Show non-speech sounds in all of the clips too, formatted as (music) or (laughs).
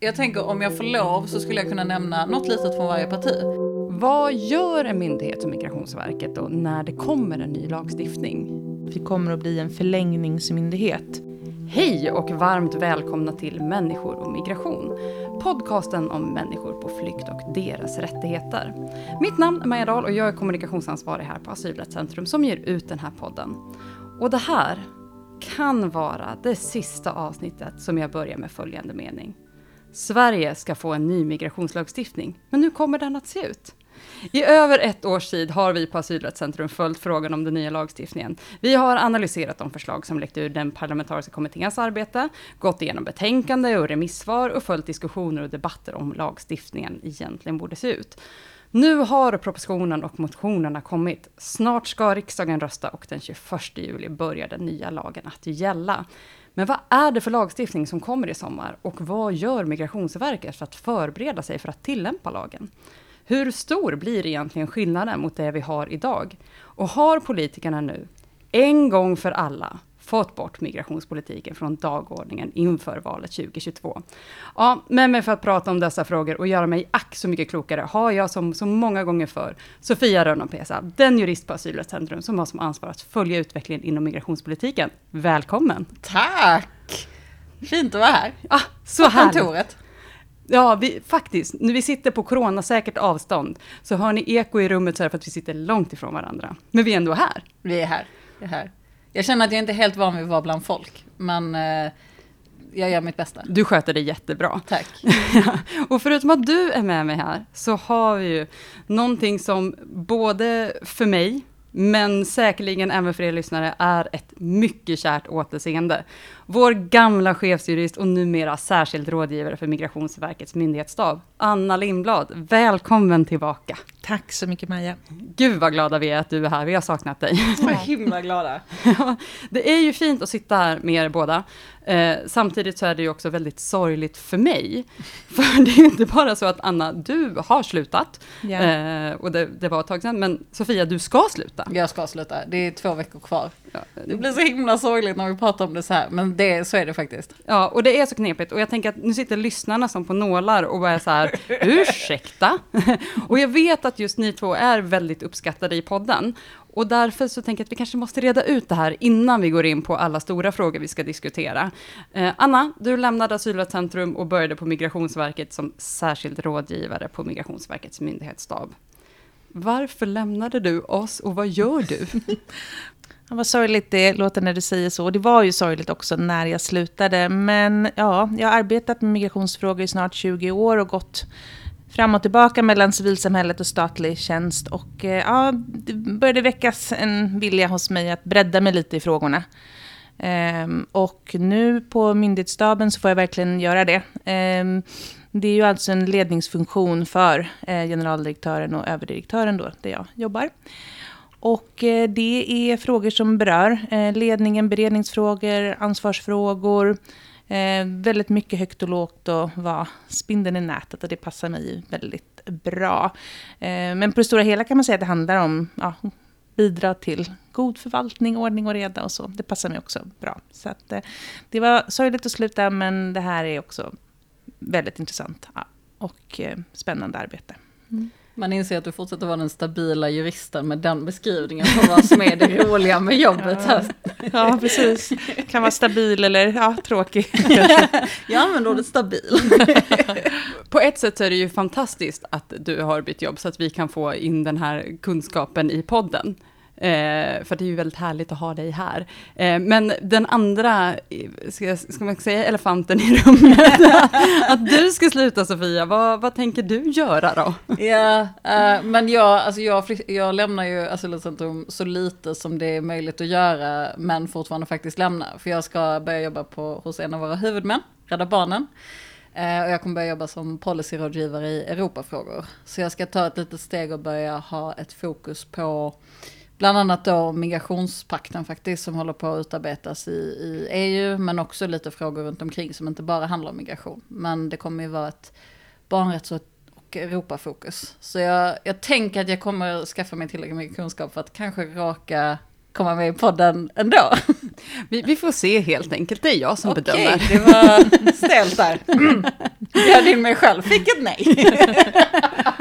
Jag tänker om jag får lov så skulle jag kunna nämna något litet från varje parti. Vad gör en myndighet som Migrationsverket då när det kommer en ny lagstiftning? Vi kommer att bli en förlängningsmyndighet. Hej och varmt välkomna till Människor och migration. Podcasten om människor på flykt och deras rättigheter. Mitt namn är Maja Dahl och jag är kommunikationsansvarig här på Asylrättscentrum som ger ut den här podden. Och det här kan vara det sista avsnittet som jag börjar med följande mening. Sverige ska få en ny migrationslagstiftning, men hur kommer den att se ut? I över ett års tid har vi på Asylrättscentrum följt frågan om den nya lagstiftningen. Vi har analyserat de förslag som läckt ur den parlamentariska kommitténs arbete, gått igenom betänkande och remissvar och följt diskussioner och debatter om lagstiftningen egentligen borde se ut. Nu har propositionen och motionerna kommit. Snart ska riksdagen rösta och den 21 juli börjar den nya lagen att gälla. Men vad är det för lagstiftning som kommer i sommar och vad gör Migrationsverket för att förbereda sig för att tillämpa lagen? Hur stor blir egentligen skillnaden mot det vi har idag? Och har politikerna nu, en gång för alla, fått bort migrationspolitiken från dagordningen inför valet 2022. Ja, med mig för att prata om dessa frågor och göra mig ack så mycket klokare har jag som så många gånger för Sofia Rönnapesa, den jurist på Asylrättscentrum som har som ansvar att följa utvecklingen inom migrationspolitiken. Välkommen! Tack! Fint att vara här. Ah, så på härligt! kontoret. Ja, vi, faktiskt. När vi sitter på coronasäkert avstånd, så hör ni eko i rummet så är det för att vi sitter långt ifrån varandra. Men vi är ändå här. Vi är här. Vi är här. Jag känner att jag inte är helt van vid att vara bland folk, men eh, jag gör mitt bästa. Du sköter det jättebra. Tack. (laughs) och förutom att du är med mig här, så har vi ju någonting som både för mig, men säkerligen även för er lyssnare, är ett mycket kärt återseende. Vår gamla chefsjurist och numera särskild rådgivare för Migrationsverkets myndighetsstab, Anna Lindblad. Välkommen tillbaka. Tack så mycket Maja. Gud vad glada vi är att du är här, vi har saknat dig. (laughs) Så himla glada. Ja, (laughs) det är ju fint att sitta här med er båda. Eh, samtidigt så är det ju också väldigt sorgligt för mig. (laughs) För det är ju inte bara så att Anna, du har slutat. Ja. Eh, och det, det var ett tag sedan. Men Sofia, du ska sluta. Jag ska sluta, det är två veckor kvar. Ja, Det blir så himla sorgligt när vi pratar om det så här, men det, så är det faktiskt. ja, och det är så knepigt. Och jag tänker att nu sitter lyssnarna som på nålar och är så här, (laughs) ursäkta? (laughs) och jag vet att just ni två är väldigt uppskattade i podden. Och därför så tänker jag att vi kanske måste reda ut det här innan vi går in på alla stora frågor vi ska diskutera. Eh, Anna, du lämnade Asylrättscentrum och började på Migrationsverket som särskild rådgivare på Migrationsverkets myndighetsstab. Varför lämnade du oss och vad gör du? (laughs) Ja, vad sorgligt det låter när du säger så. Och det var ju sorgligt också när jag slutade. Men ja, jag har arbetat med migrationsfrågor i snart 20 år och gått fram och tillbaka mellan civilsamhället och statlig tjänst. Och eh, ja, det började väckas en vilja hos mig att bredda mig lite i frågorna. Ehm, och nu på myndighetsstaben så får jag verkligen göra det. Ehm, det är ju alltså en ledningsfunktion för eh, generaldirektören och överdirektören då, där jag jobbar. Och eh, det är frågor som berör eh, ledningen, beredningsfrågor, ansvarsfrågor. Eh, väldigt mycket högt och lågt och vara spindeln i nätet och det passar mig väldigt bra. Men på det stora hela kan man säga att det handlar om ja, bidra till god förvaltning, ordning och reda och så. Det passar mig också bra. Så att, det var sorgligt att sluta men det här är också väldigt intressant och spännande arbete. Mm. Man inser att du fortsätter vara den stabila juristen med den beskrivningen på vad som är det roliga med jobbet. här. Ja, precis. Kan vara stabil eller ja, tråkig. (laughs) Jag använder ordet stabil. (laughs) På ett sätt så är det ju fantastiskt att du har bytt jobb så att vi kan få in den här kunskapen i podden. Eh, för det är ju väldigt härligt att ha dig här. Eh, men den andra, ska, jag- ska man säga elefanten i rummet, (laughs) att du ska sluta Sofia, vad, vad tänker du göra då? Ja, eh, men jag, alltså jag, jag lämnar ju Asylcentrum så lite som det är möjligt att göra, men fortfarande faktiskt lämna. För jag ska börja jobba på, hos en av våra huvudmän, Rädda Barnen. Eh, och jag kommer börja jobba som policyrådgivare i Europafrågor. Så jag ska ta ett litet steg och börja ha ett fokus på bland annat då migrationspakten faktiskt som håller på att utarbetas i, i EU, men också lite frågor runt omkring som inte bara handlar om migration. Men det kommer ju vara ett barnrätts och Europafokus. Så jag, jag tänker att jag kommer skaffa mig tillräckligt mycket kunskap för att kanske råka komma med i podden ändå. (laughs) Vi, vi får se helt enkelt, det är jag som Okej, bedömer. det var (laughs) stelt där. (laughs) Bjöd in mig själv, fick ett nej.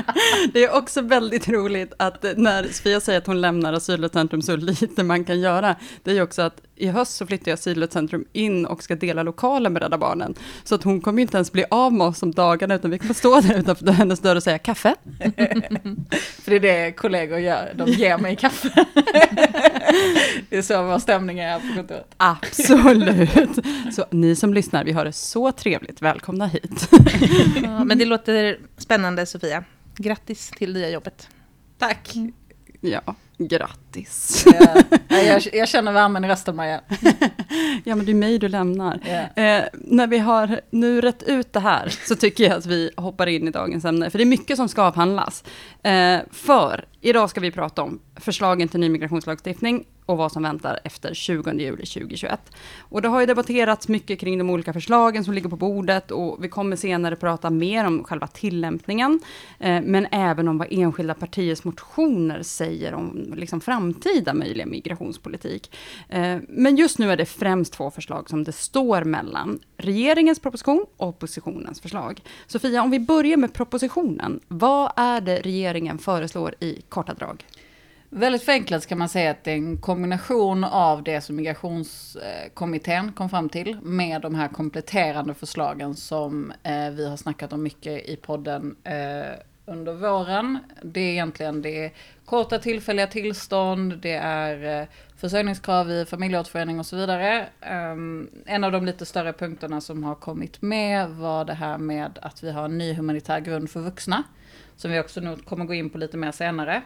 (laughs) Det är också väldigt roligt att när Sofia säger att hon lämnar asylcentrum så lite man kan göra, det är ju också att i höst så flyttar asylcentrum in och ska dela lokalen med Rädda Barnen. Så att hon kommer inte ens bli av med oss om dagarna, utan vi kommer stå där utanför hennes dörr och säga kaffe. (laughs) För det är det kollegor gör, de ger mig kaffe. (laughs) Det är så vår stämning är på kontoret. Absolut. Så ni som lyssnar, vi har det så trevligt. Välkomna hit. Ja, men det låter spännande, Sofia. Grattis till nya jobbet. Tack. Ja, grattis. Ja, (laughs) jag, jag känner värmen i rösten Maja. (laughs) Ja, men det är mig du lämnar. Ja. Eh, när vi har nu rätt ut det här så tycker jag att vi hoppar in i dagens ämne, för det är mycket som ska avhandlas. Eh, för idag ska vi prata om förslagen till ny migrationslagstiftning och vad som väntar efter 20 juli 2021. Och det har ju debatterats mycket kring de olika förslagen som ligger på bordet och vi kommer senare prata mer om själva tillämpningen, eh, men även om vad enskilda partiers motioner säger om liksom, framtida möjliga migrationspolitik. Eh, men just nu är det främst två förslag som det står mellan. Regeringens proposition och oppositionens förslag. Sofia, om vi börjar med propositionen. Vad är det regeringen föreslår i korta drag? Väldigt förenklat kan man säga att det är en kombination av det som migrationskommittén kom fram till med de här kompletterande förslagen som eh, vi har snackat om mycket i podden eh, under våren. Det är egentligen det är korta tillfälliga tillstånd, det är eh, försörjningskrav i familjeåterförening och så vidare. En av de lite större punkterna som har kommit med var det här med att vi har en ny humanitär grund för vuxna. Som vi också nog kommer gå in på lite mer senare.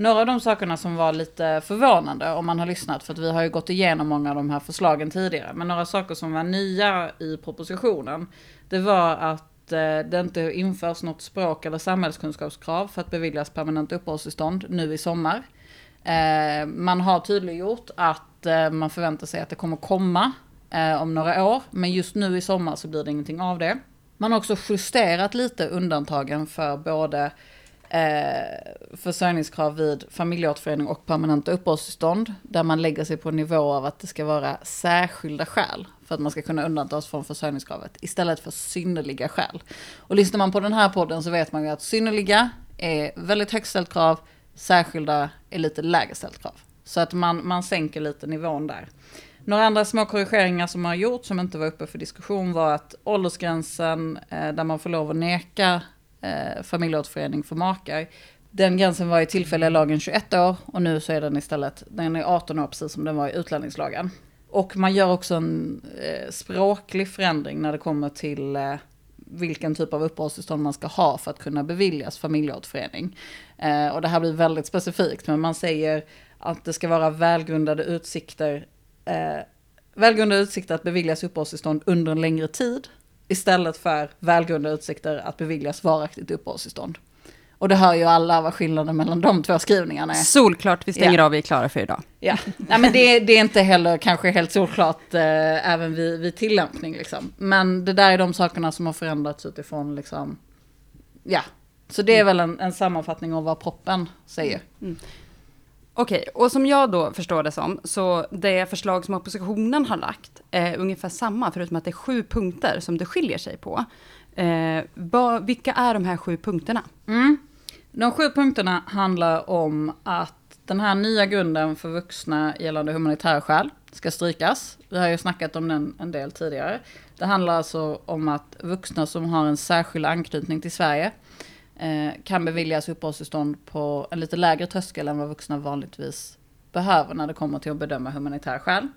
Några av de sakerna som var lite förvånande om man har lyssnat, för att vi har ju gått igenom många av de här förslagen tidigare, men några saker som var nya i propositionen, det var att eh, det inte införs något språk eller samhällskunskapskrav för att beviljas permanent uppehållstillstånd nu i sommar. Eh, man har tydliggjort att eh, man förväntar sig att det kommer komma eh, om några år, men just nu i sommar så blir det ingenting av det. Man har också justerat lite undantagen för både eh, försörjningskrav vid familjeåterförening och permanenta uppehållstillstånd. Där man lägger sig på en nivå av att det ska vara särskilda skäl för att man ska kunna undantas från försörjningskravet istället för synnerliga skäl. Och lyssnar man på den här podden så vet man ju att synnerliga är väldigt högt ställt krav, särskilda är lite lägre ställt krav. Så att man, man sänker lite nivån där. Några andra små korrigeringar som har gjorts som inte var uppe för diskussion var att åldersgränsen eh, där man får lov att neka eh, familjeåterförening för makar. Den gränsen var i tillfälliga lagen 21 år och nu så är den istället, den är 18 år precis som den var i utlänningslagen. Och man gör också en eh, språklig förändring när det kommer till eh, vilken typ av uppehållstillstånd man ska ha för att kunna beviljas familjeåterförening. Eh, och det här blir väldigt specifikt, men man säger att det ska vara välgrundade utsikter, eh, välgrundade utsikter att beviljas uppehållstillstånd under en längre tid, istället för välgrundade utsikter att beviljas varaktigt uppehållstillstånd. Och det hör ju alla vad skillnaden mellan de två skrivningarna är. Solklart, vi stänger Ja. av, vi är klara för idag. Ja, Nej, men det, det är inte heller kanske helt solklart eh, även vid, vid tillämpning. Liksom. Men det där är de sakerna som har förändrats utifrån, liksom, ja. Så det är väl en, en sammanfattning av vad proppen säger. Okej, och som jag då förstår det som, så det förslag som oppositionen har lagt är ungefär samma, förutom att det är sju punkter som det skiljer sig på. Eh, vad, vilka är de här sju punkterna? Mm. De sju punkterna handlar om att den här nya grunden för vuxna gällande humanitära skäl ska strykas. Vi har ju snackat om den en del tidigare. Det handlar alltså om att vuxna som har en särskild anknytning till Sverige Eh, kan beviljas uppehållstillstånd på en lite lägre tröskel än vad vuxna vanligtvis behöver när det kommer till att bedöma humanitära skäl.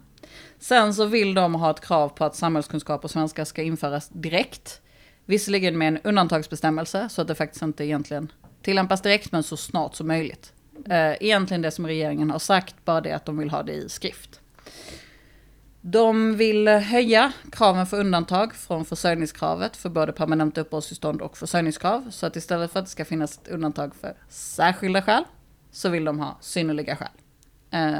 Sen så vill de ha ett krav på att samhällskunskap och svenska ska införas direkt. Visserligen med en undantagsbestämmelse så att det faktiskt inte egentligen tillämpas direkt men så snart som möjligt. Eh, egentligen det som regeringen har sagt, bara det att de vill ha det i skrift. De vill höja kraven för undantag från försörjningskravet för både permanent uppehållstillstånd och försörjningskrav. Så att istället för att det ska finnas ett undantag för särskilda skäl så vill de ha synnerliga skäl.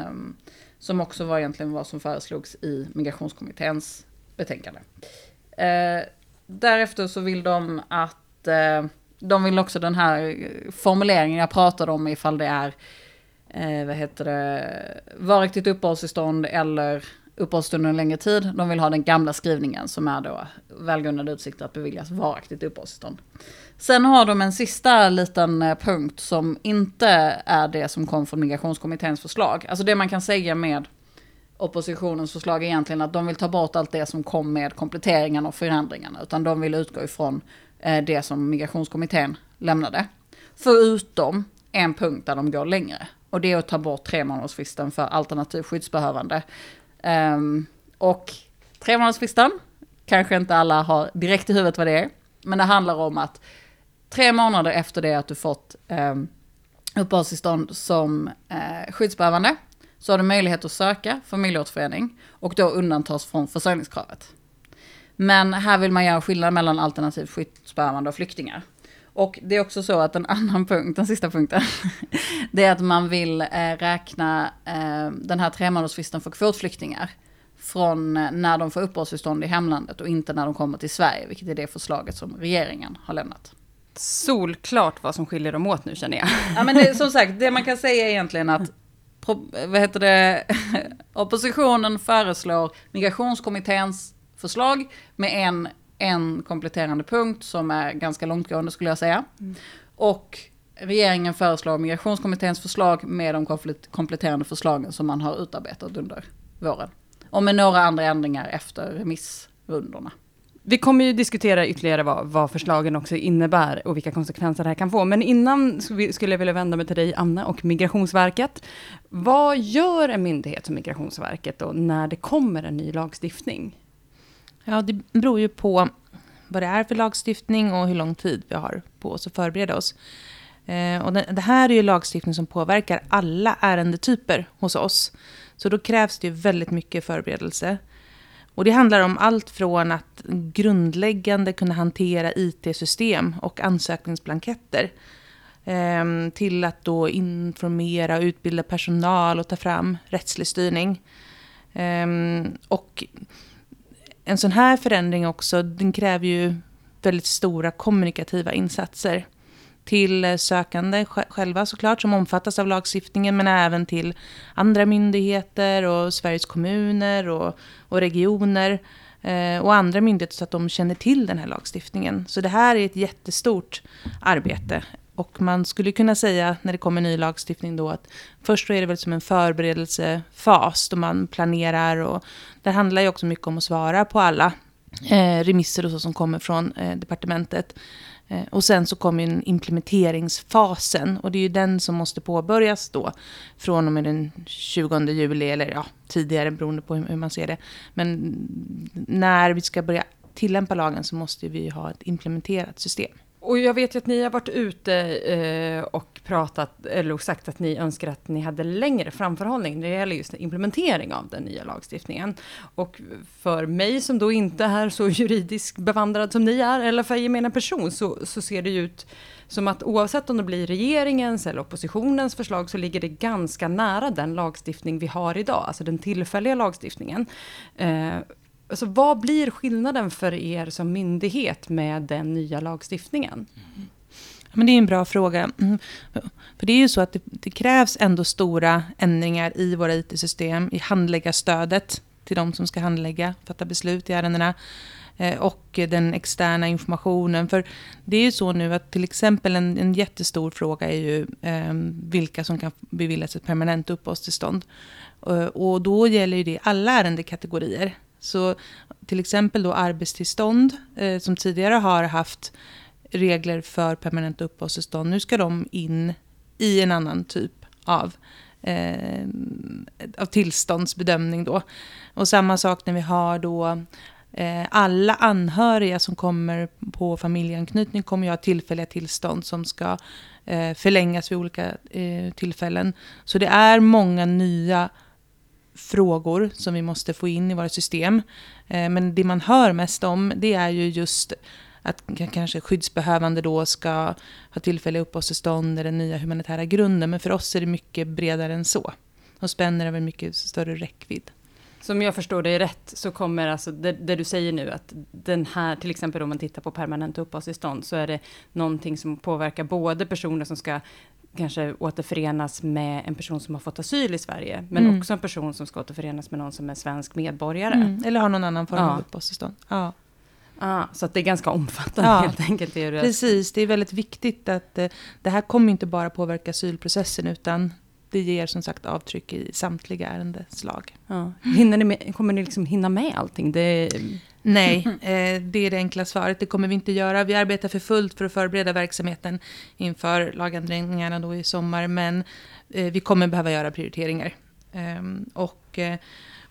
Um, som också var egentligen vad som föreslogs i migrationskommitténs betänkande. Uh, därefter så vill de att uh, de vill också den här formuleringen jag pratade om ifall det är uh, vad heter det, varaktigt uppehållstillstånd eller uppehållstillstånd en längre tid. De vill ha den gamla skrivningen som är då välgrundade utsikter att beviljas varaktigt uppehållstillstånd. Sen har de en sista liten eh, punkt som inte är det som kom från migrationskommitténs förslag. Alltså det man kan säga med oppositionens förslag är egentligen att de vill ta bort allt det som kom med kompletteringarna och förändringarna. Utan de vill utgå ifrån eh, det som migrationskommittén lämnade. Förutom en punkt där de går längre. Och det är att ta bort tre månadersfristen för alternativ skyddsbehövande. Um, och tre månadersfristen, kanske inte alla har direkt i huvudet vad det är. Men det handlar om att tre månader efter det att du fått um, uppehållstillstånd som uh, skyddsbehövande så har du möjlighet att söka familjeåterförening och då undantas från försörjningskravet. Men här vill man göra skillnad mellan alternativt skyddsbehövande och flyktingar. Och det är också så att en annan (laughs) punkt, den sista punkten, (laughs) det är att man vill eh, räkna eh, den här tremånadersfristen för kvotflyktingar från eh, när de får uppehållstillstånd i hemlandet och inte när de kommer till Sverige, vilket är det förslaget som regeringen har lämnat. Solklart vad som skiljer dem åt nu känner jag. Ja men det, som (laughs) sagt, det man kan säga är egentligen att vad heter det, oppositionen föreslår migrationskommitténs förslag med en, en kompletterande punkt som är ganska långtgående skulle jag säga. Mm. Och regeringen föreslår migrationskommitténs förslag med de kompletterande förslagen som man har utarbetat under våren. Och med några andra ändringar efter remissrundorna. Vi kommer ju diskutera ytterligare vad, vad, förslagen också innebär och vilka konsekvenser det här kan få. Men innan skulle jag vilja vända mig till dig, Anna, och Migrationsverket. Vad gör en myndighet som Migrationsverket då när det kommer en ny lagstiftning? Ja, det beror ju på vad det är för lagstiftning och hur lång tid vi har på oss att förbereda oss. Eh, och det, här är ju lagstiftning som påverkar alla ärendetyper hos oss. Så då krävs det ju väldigt mycket förberedelse. Och det handlar om allt från att grundläggande kunna hantera IT-system och ansökningsblanketter ehm, till att då informera och utbilda personal och ta fram rättslig styrning. Ehm, och en sån här förändring också, den kräver ju väldigt stora kommunikativa insatser till eh, sökande själva såklart, som omfattas av lagstiftningen, men även till andra myndigheter och Sveriges kommuner och, och regioner eh, och andra myndigheter så att de känner till den här lagstiftningen. Så det här är ett jättestort arbete. Och man skulle kunna säga när det kommer ny lagstiftning då att först då är det väl som en förberedelsefas då man planerar och det handlar ju också mycket om att svara på alla eh, remisser och så som kommer från eh, departementet. Eh, och sen så kommer implementeringsfasen och det är ju den som måste påbörjas då från och med den 20 juli eller ja, tidigare beroende på hur man ser det. Men när vi ska börja tillämpa lagen så måste vi ha ett implementerat system. Och jag vet ju att ni har varit ute eh, och pratat, eller sagt att ni önskar att ni hade längre framförhållning när det gäller just implementering av den nya lagstiftningen. Och för mig som då inte är så juridiskt bevandrad som ni är, eller för gemene person, så, så ser det ju ut som att oavsett om det blir regeringens eller oppositionens förslag så ligger det ganska nära den lagstiftning vi har idag, alltså den tillfälliga lagstiftningen. Eh, Alltså, vad blir skillnaden för er som myndighet med den nya lagstiftningen? Mm. Men det är en bra fråga. Mm. För det är ju så att det, det krävs ändå stora ändringar i våra IT-system, i handläggarstödet till de som ska handlägga, fatta beslut i ärendena eh, och den externa informationen. För det är ju så nu att till exempel en, en jättestor fråga är ju eh, vilka som kan beviljas ett permanent uppehållstillstånd. Eh, och då gäller ju det alla ärendekategorier. Så till exempel då arbetstillstånd, eh, som tidigare har haft regler för permanent uppehållstillstånd. Nu ska de in i en annan typ av, eh, av tillståndsbedömning. Då. Och samma sak när vi har då eh, alla anhöriga som kommer på familjeanknytning kommer ju ha tillfälliga tillstånd som ska eh, förlängas vid olika eh, tillfällen. Så det är många nya frågor som vi måste få in i våra system. Eh, men det man hör mest om det är ju just att kanske skyddsbehövande då ska ha tillfälliga uppehållstillstånd eller den nya humanitära grunden. Men för oss är det mycket bredare än så och spänner över mycket större räckvidd. Som jag förstår dig rätt så kommer alltså det, det, du säger nu att den här, till exempel om man tittar på permanent uppehållstillstånd så är det någonting som påverkar både personer som ska kanske återförenas med en person som har fått asyl i Sverige, men Mm. också en person som ska återförenas med någon som är svensk medborgare. Mm, eller har någon annan form Ja. av uppehållstillstånd. Ja. Ah, så att det är ganska omfattande Ja. helt enkelt. Det. Precis, det är väldigt viktigt att eh, det här kommer inte bara påverka asylprocessen utan det ger som sagt avtryck i samtliga ärendeslag. Ja. Hinner ni med, kommer ni liksom hinna med allting? Det, Nej, eh, det är det enkla svaret. Det kommer vi inte göra. Vi arbetar för fullt för att förbereda verksamheten inför lagändringarna då i sommar. Men eh, vi kommer behöva göra prioriteringar. Ehm, och eh,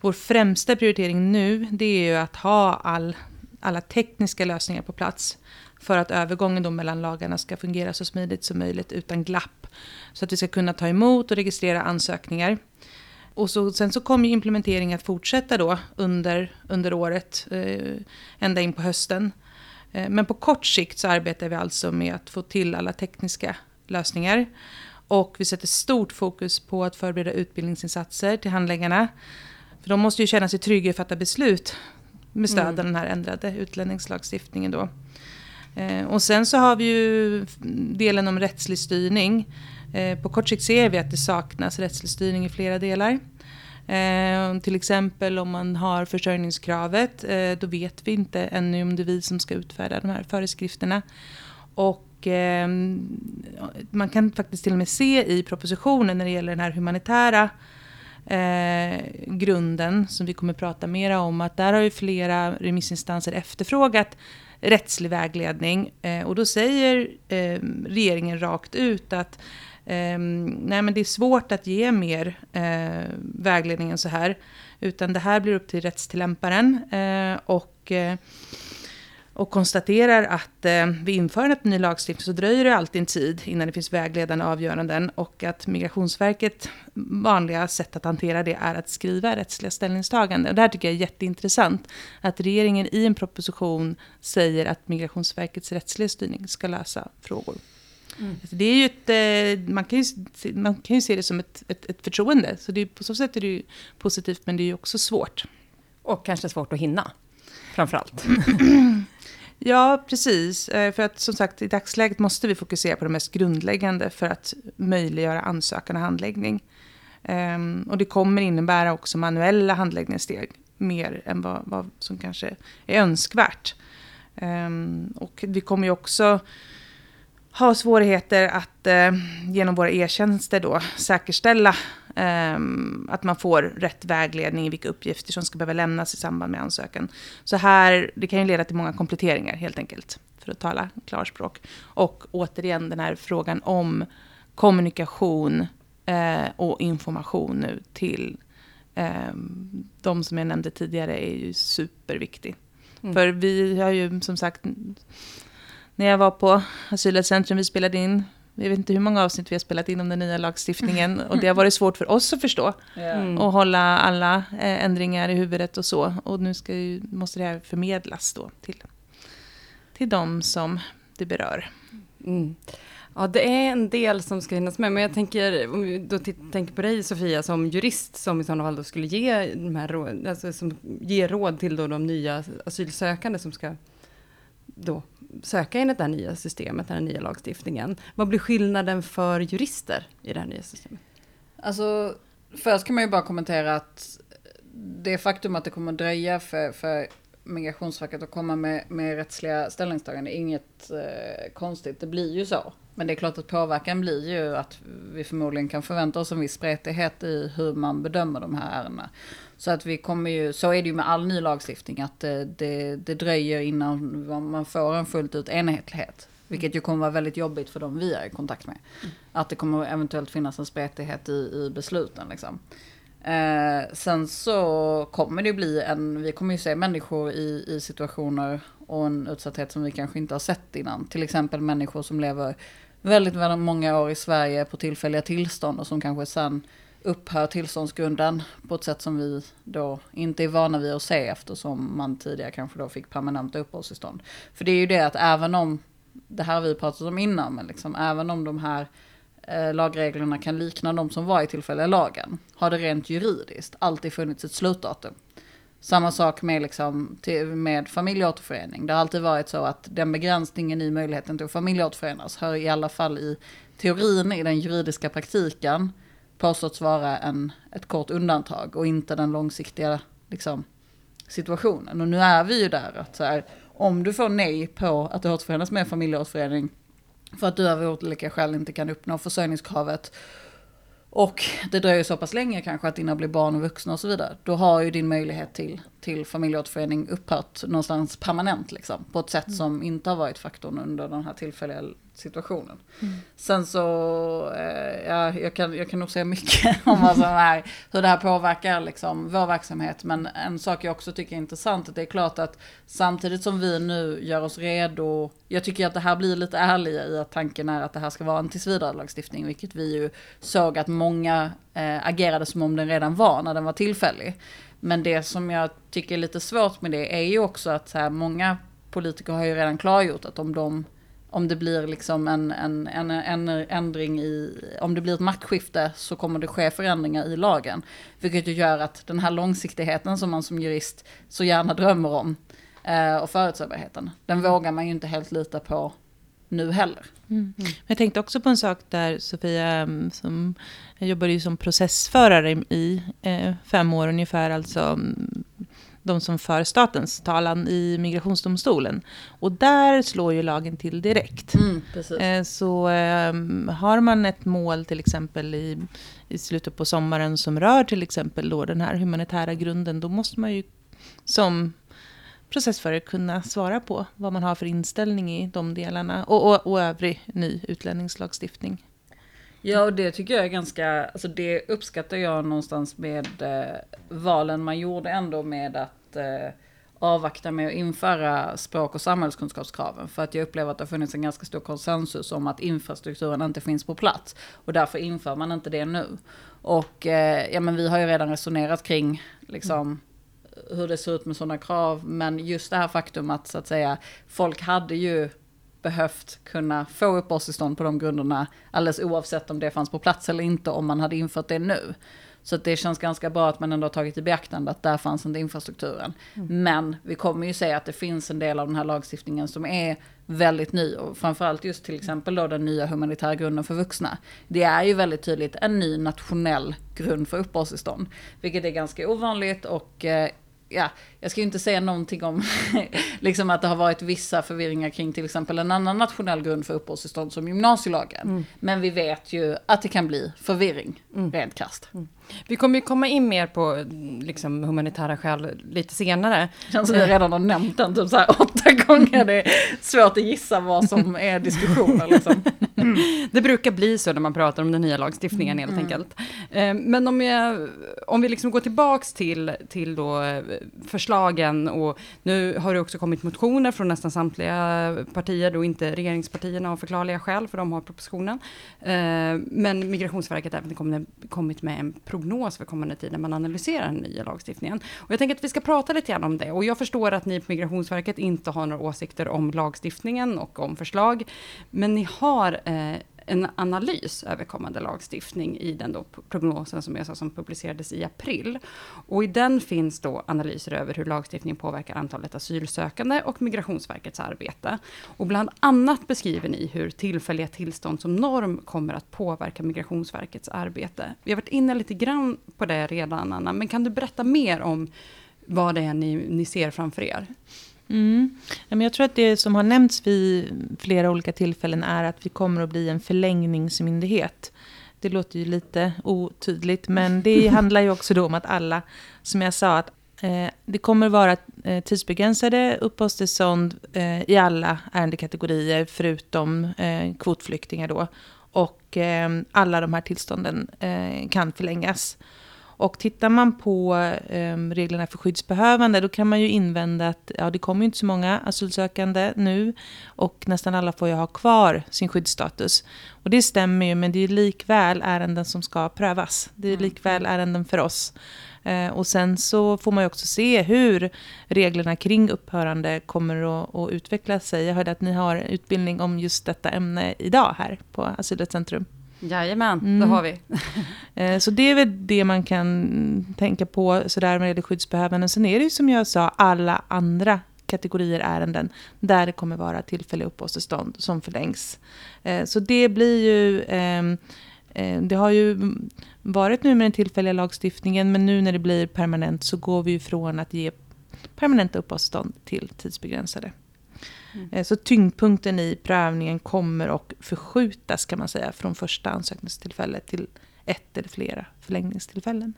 vår främsta prioritering nu, det är ju att ha all, alla tekniska lösningar på plats. För att övergången då mellan lagarna ska fungera så smidigt som möjligt utan glapp. Så att vi ska kunna ta emot och registrera ansökningar. Och så, sen så kommer implementeringen att fortsätta då under, under året, eh, ända in på hösten. Eh, men på kort sikt så arbetar vi alltså med att få till alla tekniska lösningar. Och vi sätter stort fokus på att förbereda utbildningsinsatser till handläggarna. För de måste ju känna sig trygga och fatta beslut med stöd av den här ändrade utlänningslagstiftningen då. Eh, och sen så har vi ju delen om rättslig styrning. Eh, på kort sikt ser vi att det saknas rättslig styrning i flera delar. Eh, till exempel om man har försörjningskravet, eh, då vet vi inte ännu om det är vi som ska utfärda de här föreskrifterna. Och eh, man kan faktiskt till och med se i propositionen när det gäller den här humanitära eh, grunden som vi kommer prata mera om att där har ju flera remissinstanser efterfrågat rättslig vägledning. Eh, och då säger eh, regeringen rakt ut att eh, nej men det är svårt att ge mer eh, vägledning än så här utan det här blir upp till rättstillämparen eh, och eh, och konstaterar att eh, vid införandet av ny lagstiftning så dröjer det alltid en tid innan det finns vägledande avgöranden och att Migrationsverket vanliga sätt att hantera det är att skriva rättsliga ställningstaganden. Och det här tycker jag är jätteintressant, att regeringen i en proposition säger att Migrationsverkets rättsliga styrning ska lösa frågor. Alltså det är ju ett, eh, man, kan ju, man kan ju se det som ett, ett, ett förtroende, så det på så sätt är det ju positivt, men det är ju också svårt. och kanske svårt att hinna, framförallt. (clears throat) Ja, precis. Eh, för att som sagt, i dagsläget måste vi fokusera på det mest grundläggande för att möjliggöra ansökan och handläggning. Ehm, och det kommer innebära också manuella handläggningssteg mer än vad, vad som kanske är önskvärt. Ehm, och vi kommer ju också ha svårigheter att eh, genom våra e-tjänster då säkerställa ehm, att man får rätt vägledning i vilka uppgifter som ska behöva lämnas i samband med ansökan. Så här, det kan ju leda till många kompletteringar helt enkelt, för att tala klarspråk. Och återigen den här frågan om kommunikation eh, och information nu till eh, de som jag nämnde tidigare är ju superviktig. Mm. För vi har ju som sagt, när jag var på Asylrättscentrum, vi spelade in, jag vet inte hur många avsnitt vi har spelat in om den nya lagstiftningen och det har varit svårt för oss att förstå Mm. och hålla alla eh, ändringar i huvudet och så. Och nu ska ju, måste det här förmedlas då till, till de som det berör. Mm. Ja, det är en del som ska hinnas med, men jag tänker, om vi då tänker på dig Sofia som jurist som i sådana fall då skulle ge, de här råd, alltså, som ger råd till då de nya asylsökande som ska då söka enligt det här nya systemet, den här nya lagstiftningen. Vad blir skillnaden för jurister i det här nya systemet? Alltså, först kan man ju bara kommentera att det faktum att det kommer dröja för, för Migrationsverket att komma med, med rättsliga ställningstaganden är inget eh, konstigt. Det blir ju så. Men det är klart att påverkan blir ju att vi förmodligen kan förvänta oss en viss spretighet i hur man bedömer de här ärendena. Så att vi kommer ju, så är det ju med all ny lagstiftning, att det, det, det dröjer innan man får en fullt ut enhetlighet. Vilket ju kommer vara väldigt jobbigt för dem vi är i kontakt med. Att det kommer eventuellt finnas en spretighet i, i besluten. Liksom. Eh, sen så kommer det bli en, vi kommer ju se människor i, i situationer och en utsatthet som vi kanske inte har sett innan. Till exempel människor som lever väldigt, väldigt många år i Sverige på tillfälliga tillstånd och som kanske sen upphör tillståndsgrunden på ett sätt som vi då inte är vana vid att se eftersom man tidigare kanske då fick permanenta uppehållstillstånd. För det är ju det att även om, det här har vi pratat om innan, men liksom även om de här eh, Eh, lagreglerna kan likna de som var i tillfälliga lagen, har det rent juridiskt alltid funnits ett slutdatum. Samma sak med, liksom, med familjeåterförening. Det har alltid varit så att den begränsningen i möjligheten till att familjeåterförenas hör i alla fall i teorin, i den juridiska praktiken, påståtts vara en, ett kort undantag och inte den långsiktiga liksom, situationen. Och nu är vi ju där att så här, om du får nej på att återförenas med familjeåterförening för att du av olika skäl inte kan uppnå försörjningskravet och det dröjer så pass länge kanske att dina blir barn och vuxna och så vidare. Då har ju din möjlighet till, till familjeåterförening upphört någonstans permanent liksom. På ett sätt mm. som inte har varit faktorn under den här tillfälliga situationen. Mm. Sen så, eh, ja, jag, kan, jag kan nog säga mycket (laughs) om vad som är, hur det här påverkar liksom, vår verksamhet. Men en sak jag också tycker är intressant, det är klart att samtidigt som vi nu gör oss redo, jag tycker att det här blir lite ärliga i att tanken är att det här ska vara en tillsvidare lagstiftning, vilket vi ju såg att många eh, agerade som om den redan var när den var tillfällig. Men det som jag tycker är lite svårt med det är ju också att så här, många politiker har ju redan klargjort att om de om det blir liksom en, en, en, en ändring i, om det blir ett maktskifte så kommer det ske förändringar i lagen. Vilket ju gör att den här långsiktigheten som man som jurist så gärna drömmer om eh, och förutsägbarheten, den vågar man ju inte helt lita på nu heller. Mm. Mm. Jag tänkte också på en sak där Sofia, mm, som jag jobbade ju som processförare i eh, fem år ungefär, alltså mm, de som för statens talan i migrationsdomstolen. Och där slår ju lagen till direkt. Mm, eh, så eh, har man ett mål till exempel i, i slutet på sommaren som rör till exempel då den här humanitära grunden, då måste man ju som processförare kunna svara på vad man har för inställning i de delarna och, och, och övrig ny utlänningslagstiftning. Ja, och det tycker jag är ganska, alltså det uppskattar jag någonstans med eh, valen man gjorde ändå med att eh, avvakta med att införa språk och samhällskunskapskraven. För att jag upplever att det har funnits en ganska stor konsensus om att infrastrukturen inte finns på plats. Och därför inför man inte det nu. Och eh, ja, men vi har ju redan resonerat kring liksom, hur det ser ut med sådana krav. Men just det här faktum att så att säga folk hade ju behövt kunna få uppehållstillstånd på de grunderna alldeles oavsett om det fanns på plats eller inte om man hade infört det nu. Så det känns ganska bra att man ändå har tagit i beaktande att där fanns inte infrastrukturen. Mm. Men vi kommer ju säga att det finns en del av den här lagstiftningen som är väldigt ny och framförallt just till exempel då den nya humanitära grunden för vuxna. Det är ju väldigt tydligt en ny nationell grund för uppehållstillstånd, vilket är ganska ovanligt och eh, ja, jag ska ju inte säga någonting om (laughs) liksom att det har varit vissa förvirringar kring till exempel en annan nationell grund för uppehållstillstånd som gymnasielagen. Mm. Men vi vet ju att det kan bli förvirring, mm. rent krasst. Mm. Vi kommer ju komma in mer på liksom, humanitära skäl lite senare. Det känns som vi redan har nämnt den typ så här åtta gånger. Det är svårt att gissa vad som är diskussioner. Liksom. Mm. Det brukar bli så när man pratar om den nya lagstiftningen helt mm. enkelt. Eh, men om, jag, om vi liksom går tillbaks till, till då eh, förslagen och nu har det också kommit motioner från nästan samtliga partier, då inte regeringspartierna av förklarliga skäl, för de har propositionen. Eh, men Migrationsverket har även kommit med en prognos för kommande tid när man analyserar den nya lagstiftningen. Och jag tänker att vi ska prata lite grann om det. Och jag förstår att ni på Migrationsverket inte har några åsikter om lagstiftningen och om förslag. Men ni har eh, en analys över kommande lagstiftning i den då prognosen som jag sa som publicerades i april. Och i den finns då analyser över hur lagstiftningen påverkar antalet asylsökande och Migrationsverkets arbete. Och bland annat beskriver ni hur tillfälliga tillstånd som norm kommer att påverka Migrationsverkets arbete. Vi har varit inne lite grann på det redan Anna, men kan du berätta mer om vad det är ni, ni ser framför er? Mm. Jag tror att det som har nämnts vid flera olika tillfällen är att vi kommer att bli en förlängningsmyndighet. Det låter ju lite otydligt, men det (laughs) handlar ju också då om att alla, som jag sa, att eh, det kommer att vara eh, tidsbegränsade uppehållstillstånd eh, i alla ärendekategorier, förutom eh, kvotflyktingar då. Och alla de här tillstånden kan förlängas. Och tittar man på eh, reglerna för skyddsbehövande, då kan man ju invända att ja, det kommer ju inte så många asylsökande nu och nästan alla får ju ha kvar sin skyddsstatus. Och det stämmer ju, men det är likväl ärenden som ska prövas. Det är mm. likväl ärenden för oss. Eh, och sen så får man ju också se hur reglerna kring upphörande kommer att, att utveckla sig. Jag hörde att ni har utbildning om just detta ämne idag här på Asylrättscentrum. Jajamän, Mm. det har vi. (laughs) Eh, Så det är väl det man kan tänka på sådär med det skyddsbehövande. Sen är det ju som jag sa alla andra kategorier ärenden där det kommer vara tillfälliga uppehållstillstånd som förlängs. Eh, Så det blir ju... ehm, eh, Det har ju varit nu med den tillfälliga lagstiftningen men nu när det blir permanent så går vi ju från att ge permanenta uppehållstillstånd till tidsbegränsade. Mm. Så tyngdpunkten i prövningen kommer att förskjutas kan man säga från första ansökningstillfället till ett eller flera förlängningstillfällen.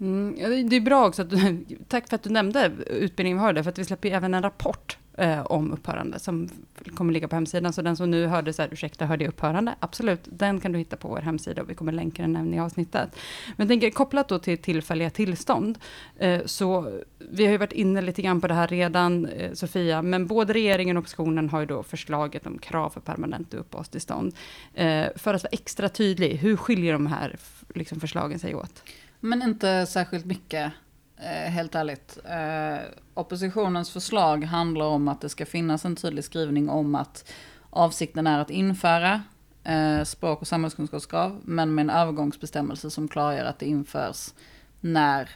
Mm, det är bra också att du, (laughs) tack för att du nämnde utbildningen vi har hörde, för att vi släpper ju även en rapport eh, om upphörande som kommer ligga på hemsidan. Så den som nu hörde så här, ursäkta, hörde jag upphörande? Absolut, den kan du hitta på vår hemsida och vi kommer länka den även i avsnittet. Men jag tänker kopplat då till tillfälliga tillstånd, eh, så vi har ju varit inne lite grann på det här redan, eh, Sofia, men både regeringen och oppositionen har ju då förslaget om krav för permanent uppehållstillstånd. Eh, för att vara extra tydlig, hur skiljer de här liksom, förslagen sig åt? Men inte särskilt mycket, Eh, helt ärligt. Eh, oppositionens förslag handlar om att det ska finnas en tydlig skrivning om att avsikten är att införa eh, språk och samhällskunskapskrav, men med en övergångsbestämmelse som klargör att det införs när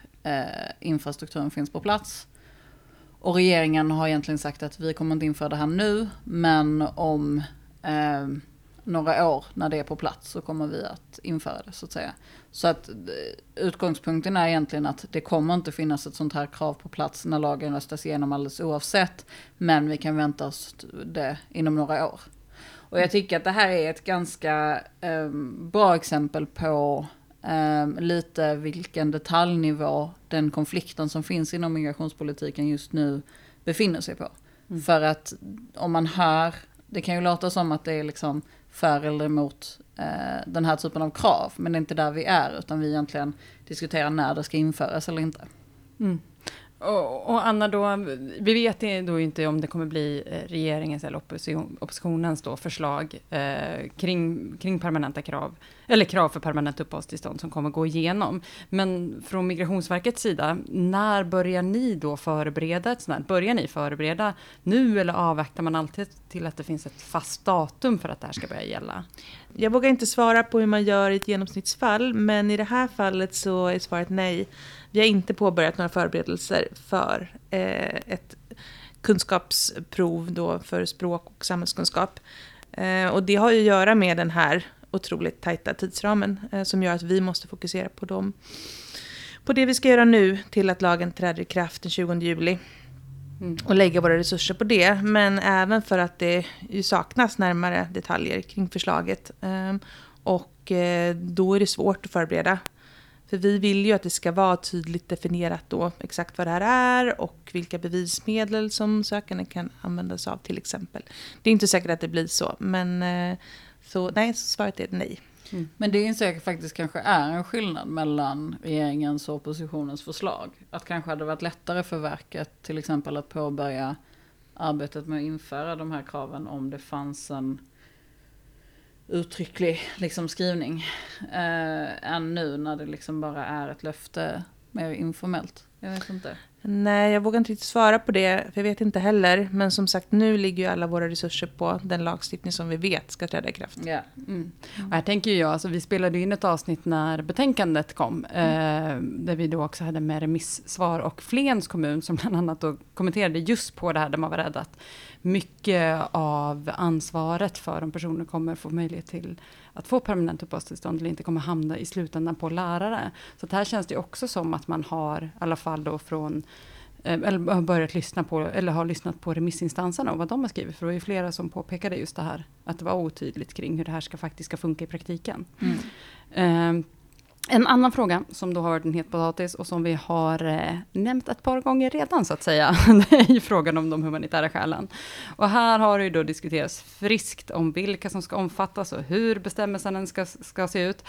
infrastrukturen finns på plats. Och regeringen har egentligen sagt att vi kommer inte införa det här nu, men om eh, några år när det är på plats så kommer vi att införa det så att säga. Så att eh, utgångspunkten är egentligen att det kommer inte finnas ett sånt här krav på plats när lagen röstas igenom alldeles oavsett. Men vi kan vänta oss det inom några år. Och jag tycker att det här är ett ganska eh, bra exempel på eh, lite vilken detaljnivå den konflikten som finns inom migrationspolitiken just nu befinner sig på. Mm. För att om man hör, det kan ju låta som att det är liksom för eller emot eh, den här typen av krav. Men det är inte där vi är, utan vi egentligen diskuterar när det ska införas eller inte. Mm. Och, och Anna, då, vi vet då inte om det kommer bli eh, regeringens eller opposition, oppositionens då förslag eh, kring, kring permanenta krav, eller krav för permanent uppehållstillstånd som kommer gå igenom. Men från Migrationsverkets sida, när börjar ni då förbereda ett sånt här? Börjar ni förbereda nu eller avvaktar man alltid till att det finns ett fast datum för att det här ska börja gälla? Jag vågar inte svara på hur man gör i ett genomsnittsfall, men i det här fallet så är svaret nej. Vi har inte påbörjat några förberedelser för eh, ett kunskapsprov då för språk och samhällskunskap. Eh, och det har ju att göra med den här otroligt tajta tidsramen eh, som gör att vi måste fokusera på dem. På det vi ska göra nu till att lagen träder i kraft den 20 juli Mm. och lägga våra resurser på det. Men även för att det saknas närmare detaljer kring förslaget. Ehm, Och då är det svårt att förbereda. För vi vill ju att det ska vara tydligt definierat då exakt vad det här är och vilka bevismedel som sökanden kan använda sig av till exempel. Det är inte säkert att det blir så, men eh, så nej, så svaret är nej. Mm. Men det inser jag faktiskt kanske är en skillnad mellan regeringens och oppositionens förslag. Att kanske hade varit lättare för verket till exempel att påbörja arbetet med att införa de här kraven om det fanns en uttrycklig liksom, skrivning. Eh, än nu när det liksom bara är ett löfte mer informellt. Jag vet inte. Nej, jag vågar inte riktigt svara på det, för jag vet inte heller. Men som sagt, nu ligger ju alla våra resurser på den lagstiftning som vi vet ska träda i kraft. Ja. Mm. Och här tänker jag, alltså vi spelade in ett avsnitt när betänkandet kom, eh, där vi då också hade med remissvar och Flens kommun som bland annat då kommenterade just på det här där man var rädd att mycket av ansvaret för om personer kommer få möjlighet till att få permanent uppehållstillstånd eller inte kommer hamna i slutändan på lärare. Så att här känns det också som att man har, i alla fall då från eh, eller har börjat lyssna på, eller har lyssnat på remissinstanserna och vad de har skrivit. För det var ju flera som påpekade just det här, att det var otydligt kring hur det här ska faktiskt ska funka i praktiken. Mm. Eh, en annan fråga som då har varit en het potatis och som vi har eh, nämnt ett par gånger redan så att säga, (laughs) det är ju frågan om de humanitära skälen. Och här har det ju då diskuterats friskt om vilka som ska omfattas och hur bestämmelsen ska, ska se ut.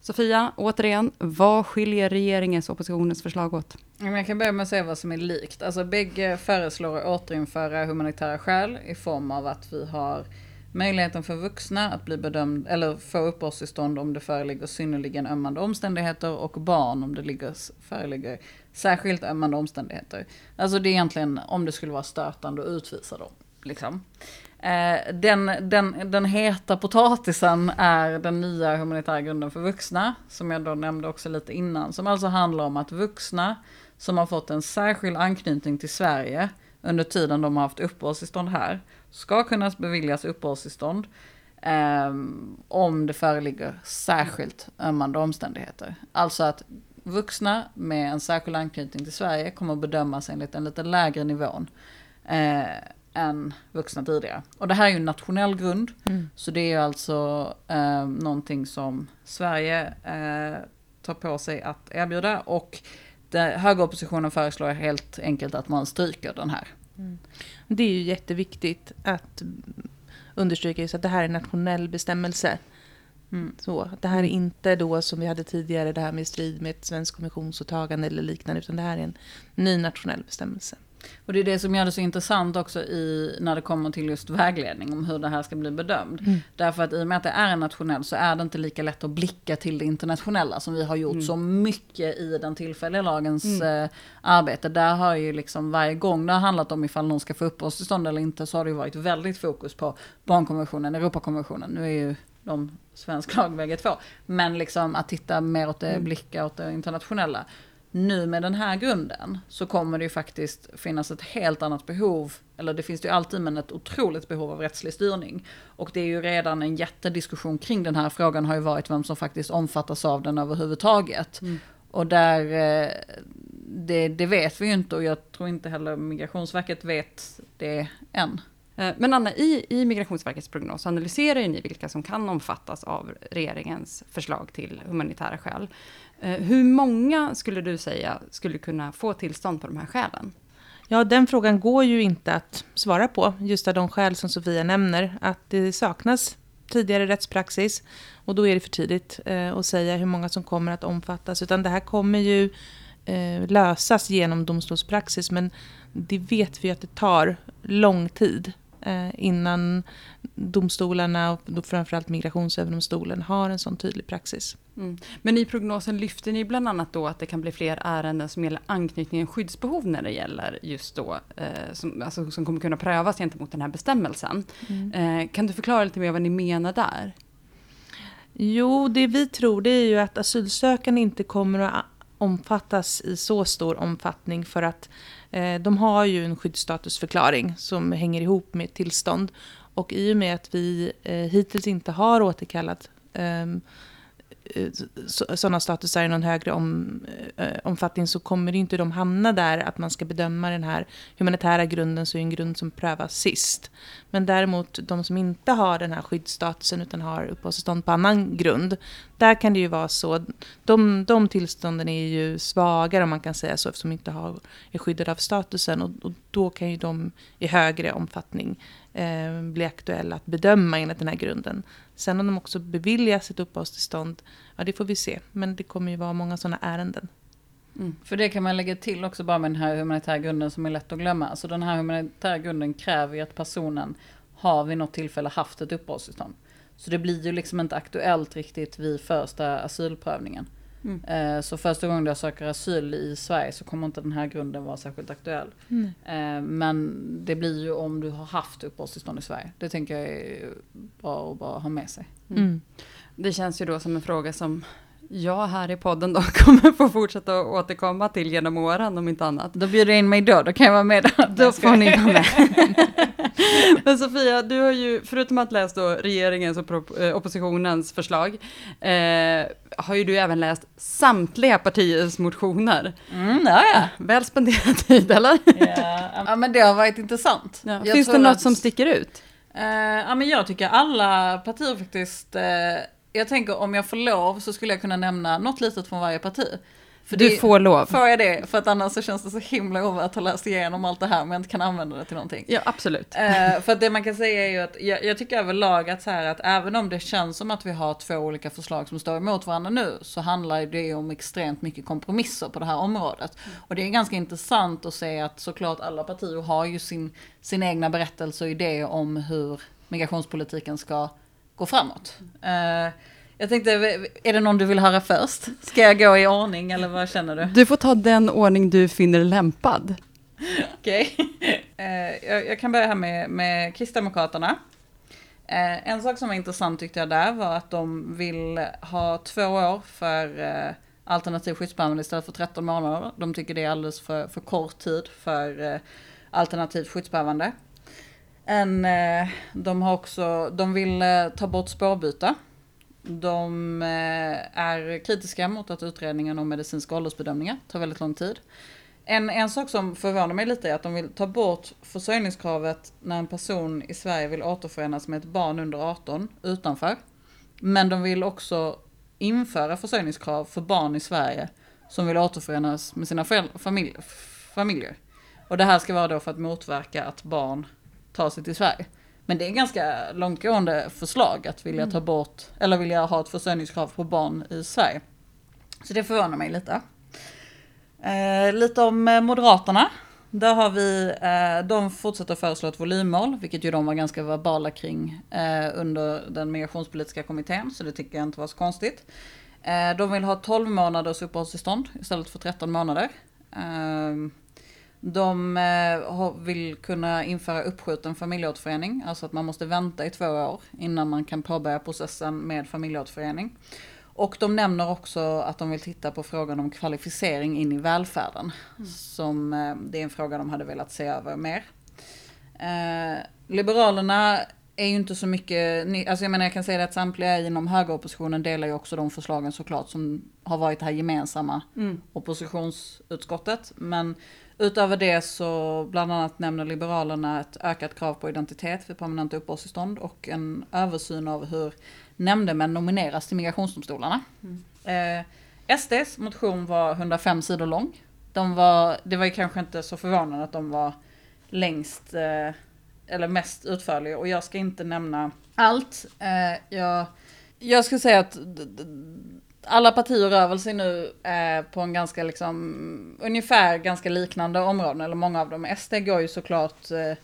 Sofia, återigen, vad skiljer regeringens och oppositionens förslag åt? Jag kan börja med att säga vad som är likt. Alltså bägge föreslår att återinföra humanitära skäl i form av att vi har möjligheten för vuxna att bli bedömd eller få uppehållstillstånd om det föreligger synnerligen ömmande omständigheter och barn om det ligger, föreligger särskilt ömmande omständigheter. Alltså det är egentligen om det skulle vara stötande att utvisa dem. Liksom. Eh, den, den, den heta potatisen är den nya humanitära grunden för vuxna, som jag då nämnde också lite innan, som alltså handlar om att vuxna som har fått en särskild anknytning till Sverige under tiden de har haft uppehållstillstånd här, ska kunna beviljas uppehållstillstånd eh, om det föreligger särskilt ömmande omständigheter. Alltså att vuxna med en särskild anknytning till Sverige kommer att bedömas enligt en lite lägre nivån eh, än vuxna tidigare. Och det här är ju en nationell grund, mm. så det är ju alltså eh, någonting som Sverige eh, tar på sig att erbjuda och högeroppositionen föreslår helt enkelt att man stryker den här. Mm. Det är ju jätteviktigt att understryka just att det här är en nationell bestämmelse. Mm. Så, det här är inte då som vi hade tidigare, det här med strid med ett svenskt konventionsåtagande eller liknande, utan det här är en ny nationell bestämmelse. Och det är det som gör det så intressant också i, när det kommer till just vägledning om hur det här ska bli bedömd. Mm. Därför att i och med att det är en nationell så är det inte lika lätt att blicka till det internationella som vi har gjort mm. så mycket i den tillfälliga lagens mm. eh, arbete. Där har ju liksom varje gång det har handlat om ifall någon ska få uppehållstillstånd eller inte så har det ju varit väldigt fokus på barnkonventionen, Europakonventionen. Nu är ju de svensk lag bägge två. Men liksom att titta mer åt det, mm. blicka åt det internationella nu med den här grunden så kommer det ju faktiskt finnas ett helt annat behov, eller det finns det ju alltid, men ett otroligt behov av rättslig styrning. Och det är ju redan en jättediskussion kring den här frågan har ju varit vem som faktiskt omfattas av den överhuvudtaget. Mm. Och där, eh, det, det vet vi ju inte och jag tror inte heller Migrationsverket vet det än. Eh, men Anna, i, i Migrationsverkets prognos analyserar ju ni vilka som kan omfattas av regeringens förslag till humanitära skäl. Eh, hur många skulle du säga skulle kunna få tillstånd på de här skälen? Ja, den frågan går ju inte att svara på, just av de skäl som Sofia nämner. Att det saknas tidigare rättspraxis och då är det för tidigt eh, att säga hur många som kommer att omfattas. Utan det här kommer ju eh, lösas genom domstolspraxis, men det vet vi att det tar lång tid eh, innan domstolarna och då framförallt Migrationsöverdomstolen har en sån tydlig praxis. Mm. Men i prognosen lyfter ni bland annat då att det kan bli fler ärenden som gäller anknytning och skyddsbehov när det gäller just då, eh, som, alltså, som kommer kunna prövas gentemot den här bestämmelsen. Mm. Eh, kan du förklara lite mer vad ni menar där? Jo, det vi tror det är ju att asylsökande inte kommer att omfattas i så stor omfattning för att eh, de har ju en skyddsstatusförklaring som hänger ihop med tillstånd. Och i och med att vi eh, hittills inte har återkallat Eh, sådana statusar i någon högre om, eh, omfattning så kommer inte de hamna där att man ska bedöma den här humanitära grunden så är en grund som prövas sist. Men däremot de som inte har den här skyddsstatusen utan har uppehållstillstånd på annan grund. Där kan det ju vara så. De, de tillstånden är ju svagare om man kan säga så eftersom de inte har, är skyddade av statusen och, och då kan ju de i högre omfattning eh, bli aktuella att bedöma enligt den här grunden. Sen om de också beviljas ett uppehållstillstånd, ja det får vi se. Men det kommer ju vara många sådana ärenden. Mm. För det kan man lägga till också bara med den här humanitära grunden som är lätt att glömma. Alltså den här humanitära grunden kräver ju att personen har vid något tillfälle haft ett uppehållstillstånd. Så det blir ju liksom inte aktuellt riktigt vid första asylprövningen. Mm. Eh, så första gången jag söker asyl i Sverige så kommer inte den här grunden vara särskilt aktuell. Mm. Men det blir ju om du har haft uppehållstillstånd i Sverige. Det tänker jag är bra att bara ha med sig. Mm. Det känns ju då som en fråga som jag här i podden då (laughs) kommer få fortsätta att återkomma till genom åren om inte annat. Då bjuder jag in mig då, då kan jag vara med då. Då får ni vara med. (laughs) Men Sofia, du har ju förutom att läst då regeringens och eh, oppositionens förslag, eh, har ju du även läst samtliga partiers motioner. Mm, ja, ja. Väl spenderad tid, eller? Ja, ja men det har varit intressant. Ja. Finns det något att, som sticker ut? Eh, ja, men jag tycker alla partier faktiskt eh, jag tänker om jag får lov så skulle jag kunna nämna något litet från varje parti. För du det, får lov. Får jag det? För att annars så känns det så himla jobbigt att ha läst igenom allt det här men inte kan använda det till någonting. Ja, absolut. Eh, för att det man kan säga är ju att jag, jag, tycker överlag att så här att även om det känns som att vi har två olika förslag som står emot varandra nu så handlar det om extremt mycket kompromisser på det här området. Mm. Och det är ganska intressant att se att såklart alla partier har ju sin, sin egna berättelse och idé om hur migrationspolitiken ska gå framåt. Uh, jag tänkte, är det någon du vill höra först? Ska jag gå i ordning eller vad känner du? Du får ta den ordning du finner lämpad. Okej. Eh, jag, jag kan börja här med, med Kristdemokraterna. Eh, en sak som var intressant tyckte jag där var att de vill ha två år för eh, alternativ skyddsbehandling istället för 13 månader. De tycker det är alldeles för, för kort tid för alternativt skyddsbehövande. En, eh, de, har också, de vill eh, ta bort spårbyte. De eh, är kritiska mot att utredningen om medicinska åldersbedömningar tar väldigt lång tid. En, en sak som förvånar mig lite är att de vill ta bort försörjningskravet när en person i Sverige vill återförenas med ett barn under 18 utanför. Men de vill också införa försörjningskrav för barn i Sverige som vill återförenas med sina familj, familjer. Och det här ska vara då för att motverka att barn tar sig till Sverige. Men det är ganska långtgående förslag att vilja ta bort, eller vilja ha ett försörjningskrav på barn i Sverige. Så det förvånar mig lite. Eh, lite om eh, Moderaterna. Där har vi, eh, de fortsätter föreslå ett volymmål, vilket ju de var ganska verbala kring eh, under den migrationspolitiska kommittén, så det tycker jag inte var så konstigt. Eh, de vill ha 12 månaders uppehållstillstånd istället för 13 månader. De eh, vill kunna införa uppskjuten familjeåterförening, alltså att man måste vänta i två år innan man kan påbörja processen med familjeåterförening. Och de nämner också att de vill titta på frågan om kvalificering in i välfärden. Som eh, det är en fråga de hade velat se över mer. Eh, Liberalerna är ju inte så mycket, alltså jag menar jag kan säga att samtliga inom högeroppositionen delar ju också de förslagen såklart som har varit det här gemensamma oppositionsutskottet. Men utöver det så bland annat nämner Liberalerna ett ökat krav på identitet för permanenta uppehållstillstånd och en översyn av hur nämndemän nomineras till migrationsdomstolarna. Eh, SDs motion var 105 sidor lång. De var, det var ju kanske inte så förvånande att de var längst eh, eller mest utförliga och jag ska inte nämna allt. Eh, jag, jag skulle säga att alla partier rör väl sig nu eh, på en ganska liksom, ungefär ganska liknande områden, eller många av dem. SD går ju såklart eh,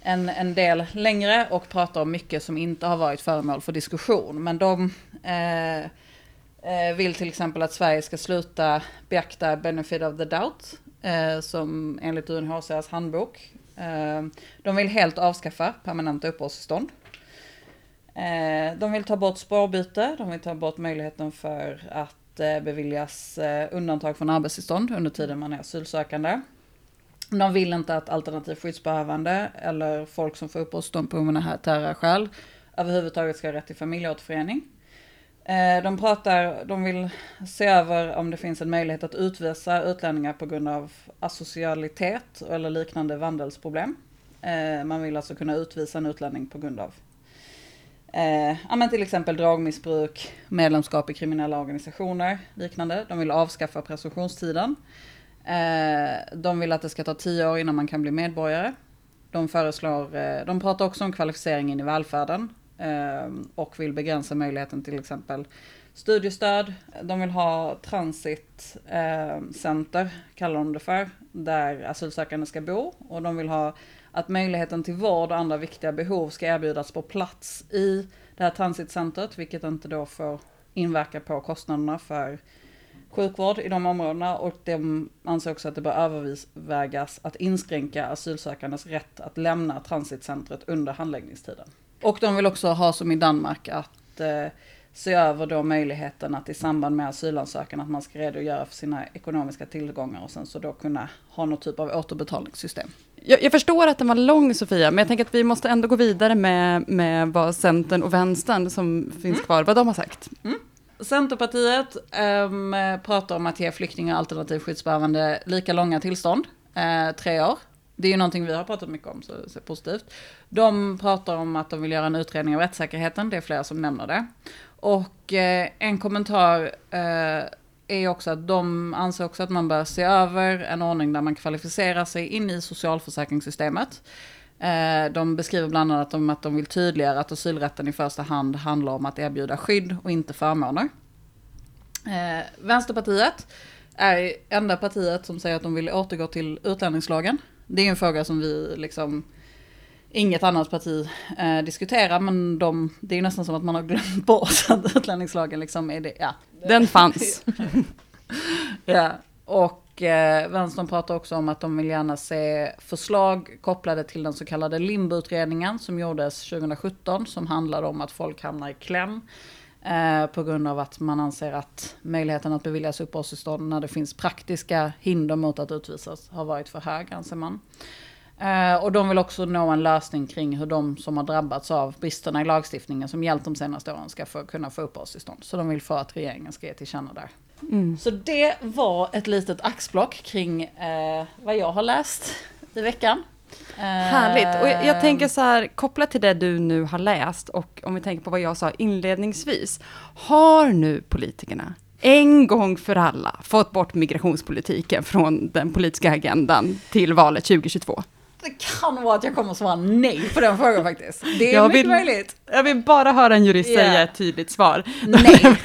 en, en del längre och pratar om mycket som inte har varit föremål för diskussion. Men de eh, eh, vill till exempel att Sverige ska sluta beakta benefit of the doubt, eh, som enligt UNHCRs handbok. Eh, de vill helt avskaffa permanenta uppehållstillstånd. Eh, de vill ta bort spårbyte, de vill ta bort möjligheten för att eh, beviljas eh, undantag från arbetstillstånd under tiden man är asylsökande. De vill inte att alternativt skyddsbehövande eller folk som får uppehållstillstånd på humanitära skäl överhuvudtaget ska ha rätt till familjeåterförening. Eh, de, pratar, de vill se över om det finns en möjlighet att utvisa utlänningar på grund av asocialitet eller liknande vandelsproblem. Eh, man vill alltså kunna utvisa en utlänning på grund av Eh, ja, men till exempel dragmissbruk, medlemskap i kriminella organisationer, liknande. De vill avskaffa presumtionstiden. Eh, de vill att det ska ta tio år innan man kan bli medborgare. De föreslår, eh, de pratar också om kvalificering in i välfärden eh, och vill begränsa möjligheten till exempel studiestöd. De vill ha transitcenter, eh, kallar de det för, där asylsökande ska bo. Och de vill ha att möjligheten till vård och andra viktiga behov ska erbjudas på plats i det här transitcentret, vilket inte då får inverka på kostnaderna för sjukvård i de områdena och de anser också att det bör övervägas att inskränka asylsökandes rätt att lämna transitcentret under handläggningstiden. Och de vill också ha som i Danmark att eh, se över då möjligheten att i samband med asylansökan att man ska redogöra för sina ekonomiska tillgångar och sen så då kunna ha någon typ av återbetalningssystem. Jag, jag förstår att den var lång, Sofia, men jag tänker att vi måste ändå gå vidare med, med vad Centern och Vänstern som finns kvar, vad de har sagt. Centerpartiet ehm, pratar om att ge flyktingar alternativ skyddsbehövande lika långa tillstånd, eh, tre år. Det är ju någonting vi har pratat mycket om, så det är positivt. De pratar om att de vill göra en utredning av rättssäkerheten, det är flera som nämner det. Och eh, en kommentar eh, är också att de anser också att man bör se över en ordning där man kvalificerar sig in i socialförsäkringssystemet. Eh, De beskriver bland annat om att de vill tydliggöra att asylrätten i första hand handlar om att erbjuda skydd och inte förmåner. Eh, Vänsterpartiet är enda partiet som säger att de vill återgå till utlänningslagen. Det är en fråga som vi liksom inget annat parti eh, diskuterar, men de, det är nästan som att man har glömt (laughs) bort att utlänningslagen liksom är det, ja. Den fanns. (laughs) Ja, och eh, vänstern pratar också om att de vill gärna se förslag kopplade till den så kallade limboutredningen som gjordes 2017 som handlade om att folk hamnar i kläm. Eh, på grund av att man anser att möjligheten att beviljas uppehållstillstånd när det finns praktiska hinder mot att utvisas har varit för hög anser man. Eh, och de vill också nå en lösning kring hur de som har drabbats av bristerna i lagstiftningen som gällt de senaste åren ska få, kunna få uppehållstillstånd. Så de vill få att regeringen ska ge till känna där. Mm. Så det var ett litet axplock kring eh, vad jag har läst i veckan. Eh, Härligt. Och jag, jag, tänker så här, kopplat till det du nu har läst och om vi tänker på vad jag sa inledningsvis. Har nu politikerna en gång för alla fått bort migrationspolitiken från den politiska agendan till valet 2022? Det kan vara att jag kommer att svara nej på den frågan faktiskt. Det är jag mycket vill, möjligt. Jag vill bara höra en jurist yeah. säga ett tydligt svar. Nej,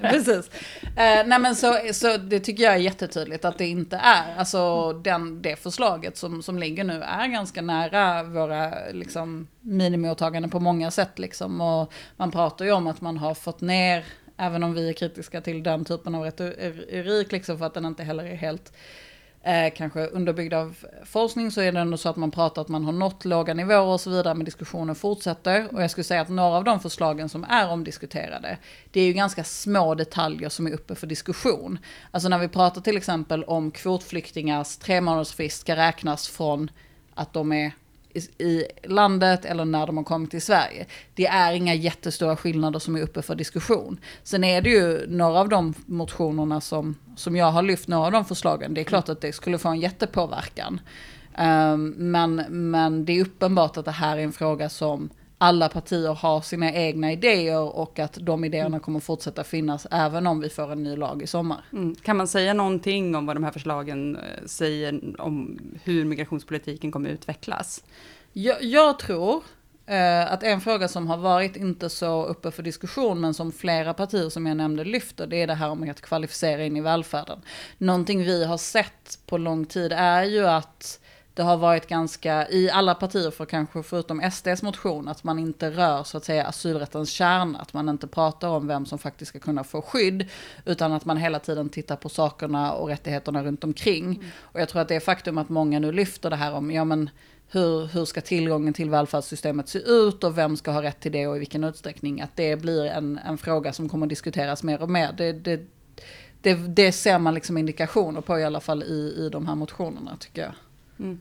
(laughs) (laughs) precis. Uh, nej men så, så det tycker jag är jättetydligt att det inte är. Alltså den, det förslaget som, som ligger nu är ganska nära våra liksom, minimiåtaganden på många sätt. Liksom. Och man pratar ju om att man har fått ner Även om vi är kritiska till den typen av retorik, liksom, för att den inte heller är helt eh, kanske underbyggd av forskning så är det ändå så att man pratar att man har nått låga nivåer och så vidare, men diskussionen fortsätter. Och jag skulle säga att några av de förslagen som är omdiskuterade, det är ju ganska små detaljer som är uppe för diskussion. Alltså när vi pratar till exempel om kvotflyktingars tre månadersfrist ska räknas från att de är i landet eller när de har kommit till Sverige. Det är inga jättestora skillnader som är uppe för diskussion. Sen är det ju några av de motionerna som, som jag har lyft, några av de förslagen, det är klart att det skulle få en jättepåverkan. Um, men, men det är uppenbart att det här är en fråga som alla partier har sina egna idéer och att de idéerna kommer fortsätta finnas även om vi får en ny lag i sommar. Mm. Kan man säga någonting om vad de här förslagen eh, säger om hur migrationspolitiken kommer utvecklas? Jag, jag tror att en fråga som har varit inte så uppe för diskussion men som flera partier som jag nämnde lyfter det är det här om att kvalificera in i välfärden. Någonting vi har sett på lång tid är ju att det har varit ganska, i alla partier för kanske förutom SDs motion, att man inte rör så att säga asylrättens kärna, att man inte pratar om vem som faktiskt ska kunna få skydd, utan att man hela tiden tittar på sakerna och rättigheterna runt omkring. Mm. Och jag tror att det är faktum att många nu lyfter det här om, ja men hur, hur ska tillgången till välfärdssystemet se ut och vem ska ha rätt till det och i vilken utsträckning, att det blir en, en fråga som kommer att diskuteras mer och mer. Det, det, det, det ser man liksom indikationer på i alla fall i, i de här motionerna tycker jag. Mm.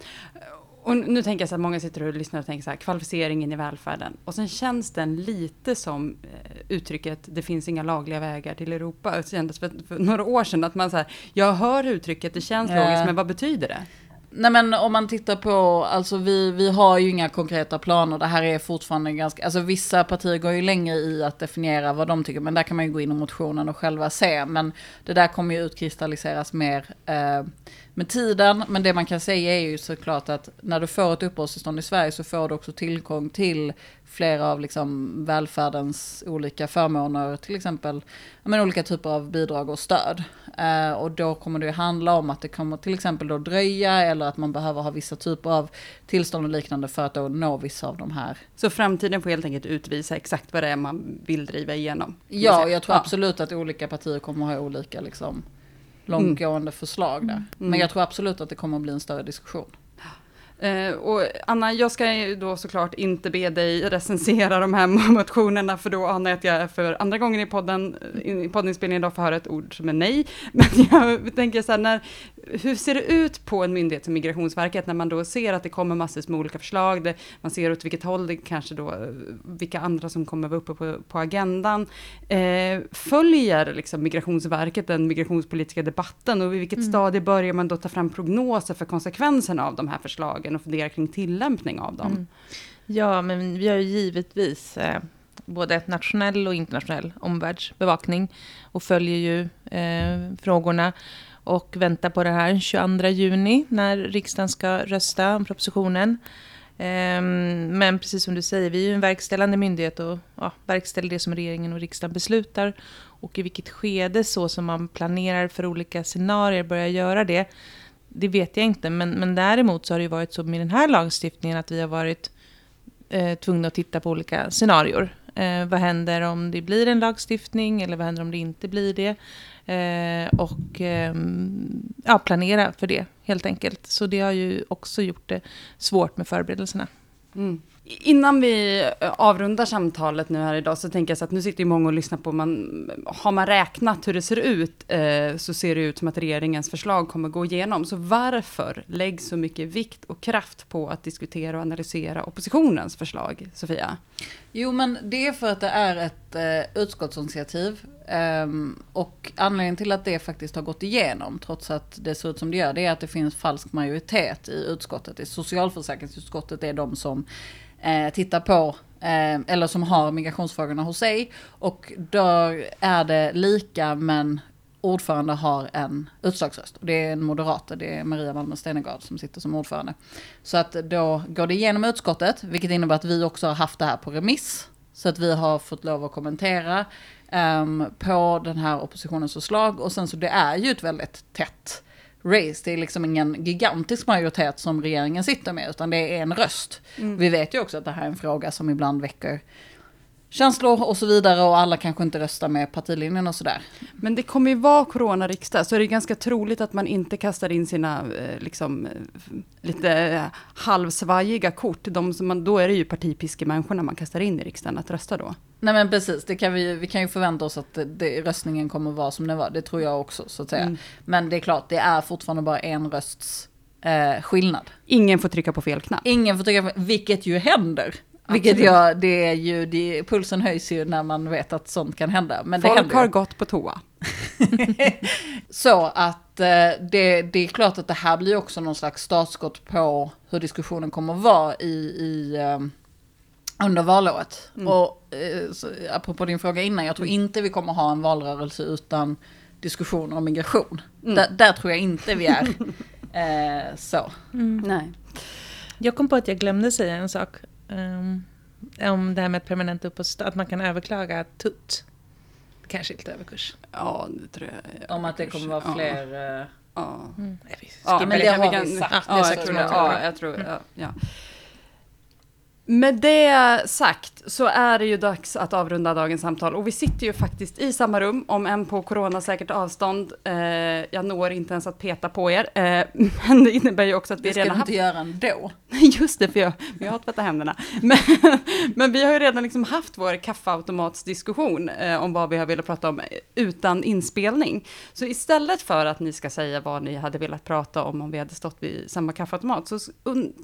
Och nu tänker jag så att många sitter och lyssnar och tänker så här, kvalificeringen i välfärden. Och sen känns den lite som eh, uttrycket, det finns inga lagliga vägar till Europa. Det kändes för, för några år sedan att man så här, jag hör uttrycket, det känns yeah. logiskt, men vad betyder det? Nej men om man tittar på, alltså vi, vi har ju inga konkreta planer. Det här är fortfarande ganska, alltså vissa partier går ju längre i att definiera vad de tycker. Men där kan man ju gå in i motionen och själva se. Men det där kommer ju utkristalliseras mer eh, med tiden. Men det man kan säga är ju såklart att när du får ett uppehållstillstånd i Sverige så får du också tillgång till flera av liksom välfärdens olika förmåner, till exempel men, olika typer av bidrag och stöd. Eh, och då kommer det ju handla om att det kommer till exempel då dröja eller att man behöver ha vissa typer av tillstånd och liknande för att då nå vissa av de här. Så framtiden får helt enkelt utvisa exakt vad det är man vill driva igenom? Ja, jag tror ja. absolut att olika partier kommer ha olika liksom, långtgående mm. förslag där. Mm. Men jag tror absolut att det kommer att bli en större diskussion. Eh, och Anna, jag ska ju då såklart inte be dig recensera de här (laughs) motionerna, för då anar jag att jag för andra gången i podden, i poddinspelningen idag får höra ett ord som är nej. (laughs) Men jag tänker så här, när, hur ser det ut på en myndighet som Migrationsverket när man då ser att det kommer massor med olika förslag, det, man ser åt vilket håll det kanske då, vilka andra som kommer vara uppe på, på agendan. Eh, följer liksom Migrationsverket den migrationspolitiska debatten och i vilket mm. stadie börjar man då ta fram prognoser för konsekvenserna av de här förslagen och fundera kring tillämpning av dem? Mm. Ja, men vi har ju givetvis eh, både nationell och internationell omvärldsbevakning och följer ju eh, frågorna och väntar på det här 22 juni när riksdagen ska rösta om propositionen. Ehm, men precis som du säger, vi är ju en verkställande myndighet och ja, verkställer det som regeringen och riksdagen beslutar. Och i vilket skede så som man planerar för olika scenarier börjar göra det, det vet jag inte. Men, men däremot så har det ju varit så med den här lagstiftningen att vi har varit eh, tvungna att titta på olika scenarier. Eh, vad händer om det blir en lagstiftning eller vad händer om det inte blir det? Eh, och eh, ja, planera för det helt enkelt. Så det har ju också gjort det svårt med förberedelserna. Mm. Innan vi eh, avrundar samtalet nu här idag så tänker jag så att nu sitter ju många och lyssnar på, man, har man räknat hur det ser ut eh, så ser det ut som att regeringens förslag kommer gå igenom. Så varför läggs så mycket vikt och kraft på att diskutera och analysera oppositionens förslag, Sofia? Jo, men det är för att det är ett eh, utskottsinitiativ. Um, och anledningen till att det faktiskt har gått igenom, trots att det ser ut som det gör, det är att det finns falsk majoritet i utskottet. I socialförsäkringsutskottet är de som eh, tittar på, eh, eller som har migrationsfrågorna hos sig. Och då är det lika, men ordförande har en utslagsröst. Och det är en moderat, det är Maria Malmö Stenegard som sitter som ordförande. Så att då går det igenom utskottet, vilket innebär att vi också har haft det här på remiss. Så att vi har fått lov att kommentera um, på den här oppositionens förslag. Och sen så det är ju ett väldigt tätt race. Det är liksom ingen gigantisk majoritet som regeringen sitter med, utan det är en röst. Mm. Vi vet ju också att det här är en fråga som ibland väcker känslor och så vidare och alla kanske inte röstar med partilinjen och sådär. Men det kommer ju vara coronariksdag, så är det ganska troligt att man inte kastar in sina eh, liksom, eh, lite halvsvajiga kort. De som man, då är det ju partipiskemänniskorna man kastar in i riksdagen att rösta då. Nej men precis, det kan vi, vi kan ju förvänta oss att det, det, röstningen kommer vara som den var. Det tror jag också så att säga. Mm. Men det är klart, det är fortfarande bara en rösts eh, skillnad. Ingen får trycka på fel knapp. Ingen får trycka på, vilket ju händer. Vilket jag, det är ju, det, pulsen höjs ju när man vet att sånt kan hända. Men Folk händer har gått på toa. (laughs) så att eh, det, det är klart att det här blir också någon slags startskott på hur diskussionen kommer vara i, i um, under valåret. Mm. Och eh, så, apropå din fråga innan, jag tror inte vi kommer ha en valrörelse utan diskussioner om migration. Mm. Där, där, tror jag inte vi är. (laughs) eh, så. Mm. Nej. Jag kom på att jag glömde säga en sak. Um, om det här med permanent uppehållstillstånd, att man kan överklaga TUT. Kanske lite överkurs. Ja, det tror jag. Om att det kommer vara fler... Ja. Uh... Ja. Mm. ja. men det, det har vi sagt. Ja, jag tror det. Ja, jag tror, ja, ja. Med det sagt så är det ju dags att avrunda dagens samtal och vi sitter ju faktiskt i samma rum, om än på coronasäkert avstånd. Eh, jag når inte ens att peta på er, eh, men det innebär ju också att vi redan. Det ska du inte göra ändå. (laughs) Just det, för jag, jag har tvättat händerna. Men, (laughs) men, vi har ju redan liksom haft vår kaffeautomatsdiskussion eh, om vad vi har velat prata om utan inspelning. Så istället för att ni ska säga vad ni hade velat prata om om vi hade stått vid samma kaffeautomat, så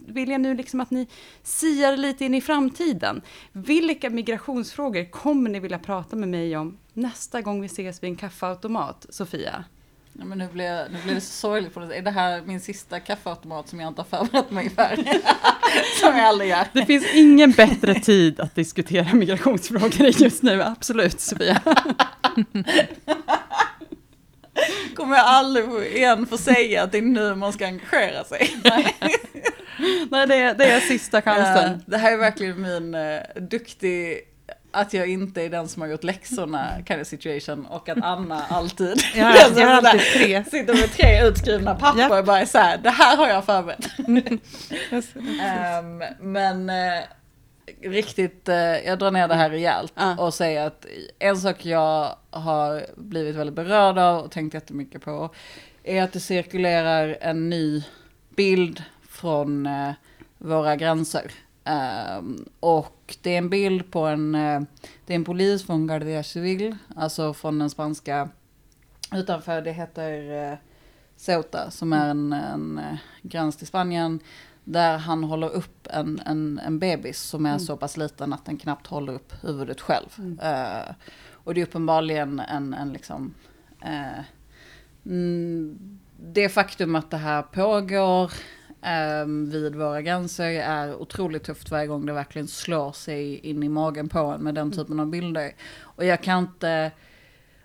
vill jag nu liksom att ni siar lite lite in i framtiden. Vilka migrationsfrågor kommer ni vilja prata med mig om nästa gång vi ses vid en kaffeautomat, Sofia? Ja, men nu, blir, nu blir det så sorgligt. Är det här min sista kaffeautomat som jag inte har förberett mig för? (laughs) som jag aldrig gör. Det finns ingen bättre tid att diskutera migrationsfrågor just nu, absolut Sofia. (laughs) (laughs) Kommer jag aldrig igen få säga att det är nu man ska engagera sig. Nej, det är, det är sista chansen. Ja, det här är verkligen min uh, duktig att jag inte är den som har gjort läxorna kind of situation och att Anna alltid, ja, jag har alltid tre. sitter med tre utskrivna papper yep. och bara är så här, det här har jag förberett. (laughs) um, men uh, riktigt, uh, jag drar ner det här rejält uh. och säger att en sak jag har blivit väldigt berörd av och tänkt jättemycket på är att det cirkulerar en ny bild från eh, våra gränser. Um, och det är en bild på en, uh, det är en polis från Guardia Civil, alltså från den spanska, utanför, det heter uh, Ceuta, som är en, en uh, gräns till Spanien, där han håller upp en, en, en bebis som är mm. så pass liten att den knappt håller upp huvudet själv. Mm. Uh, och det är uppenbarligen en, en liksom, mm, det faktum att det här pågår, um, vid våra gränser är otroligt tufft varje gång det verkligen slår sig in i magen på en med den mm. typen av bilder. Och jag kan inte...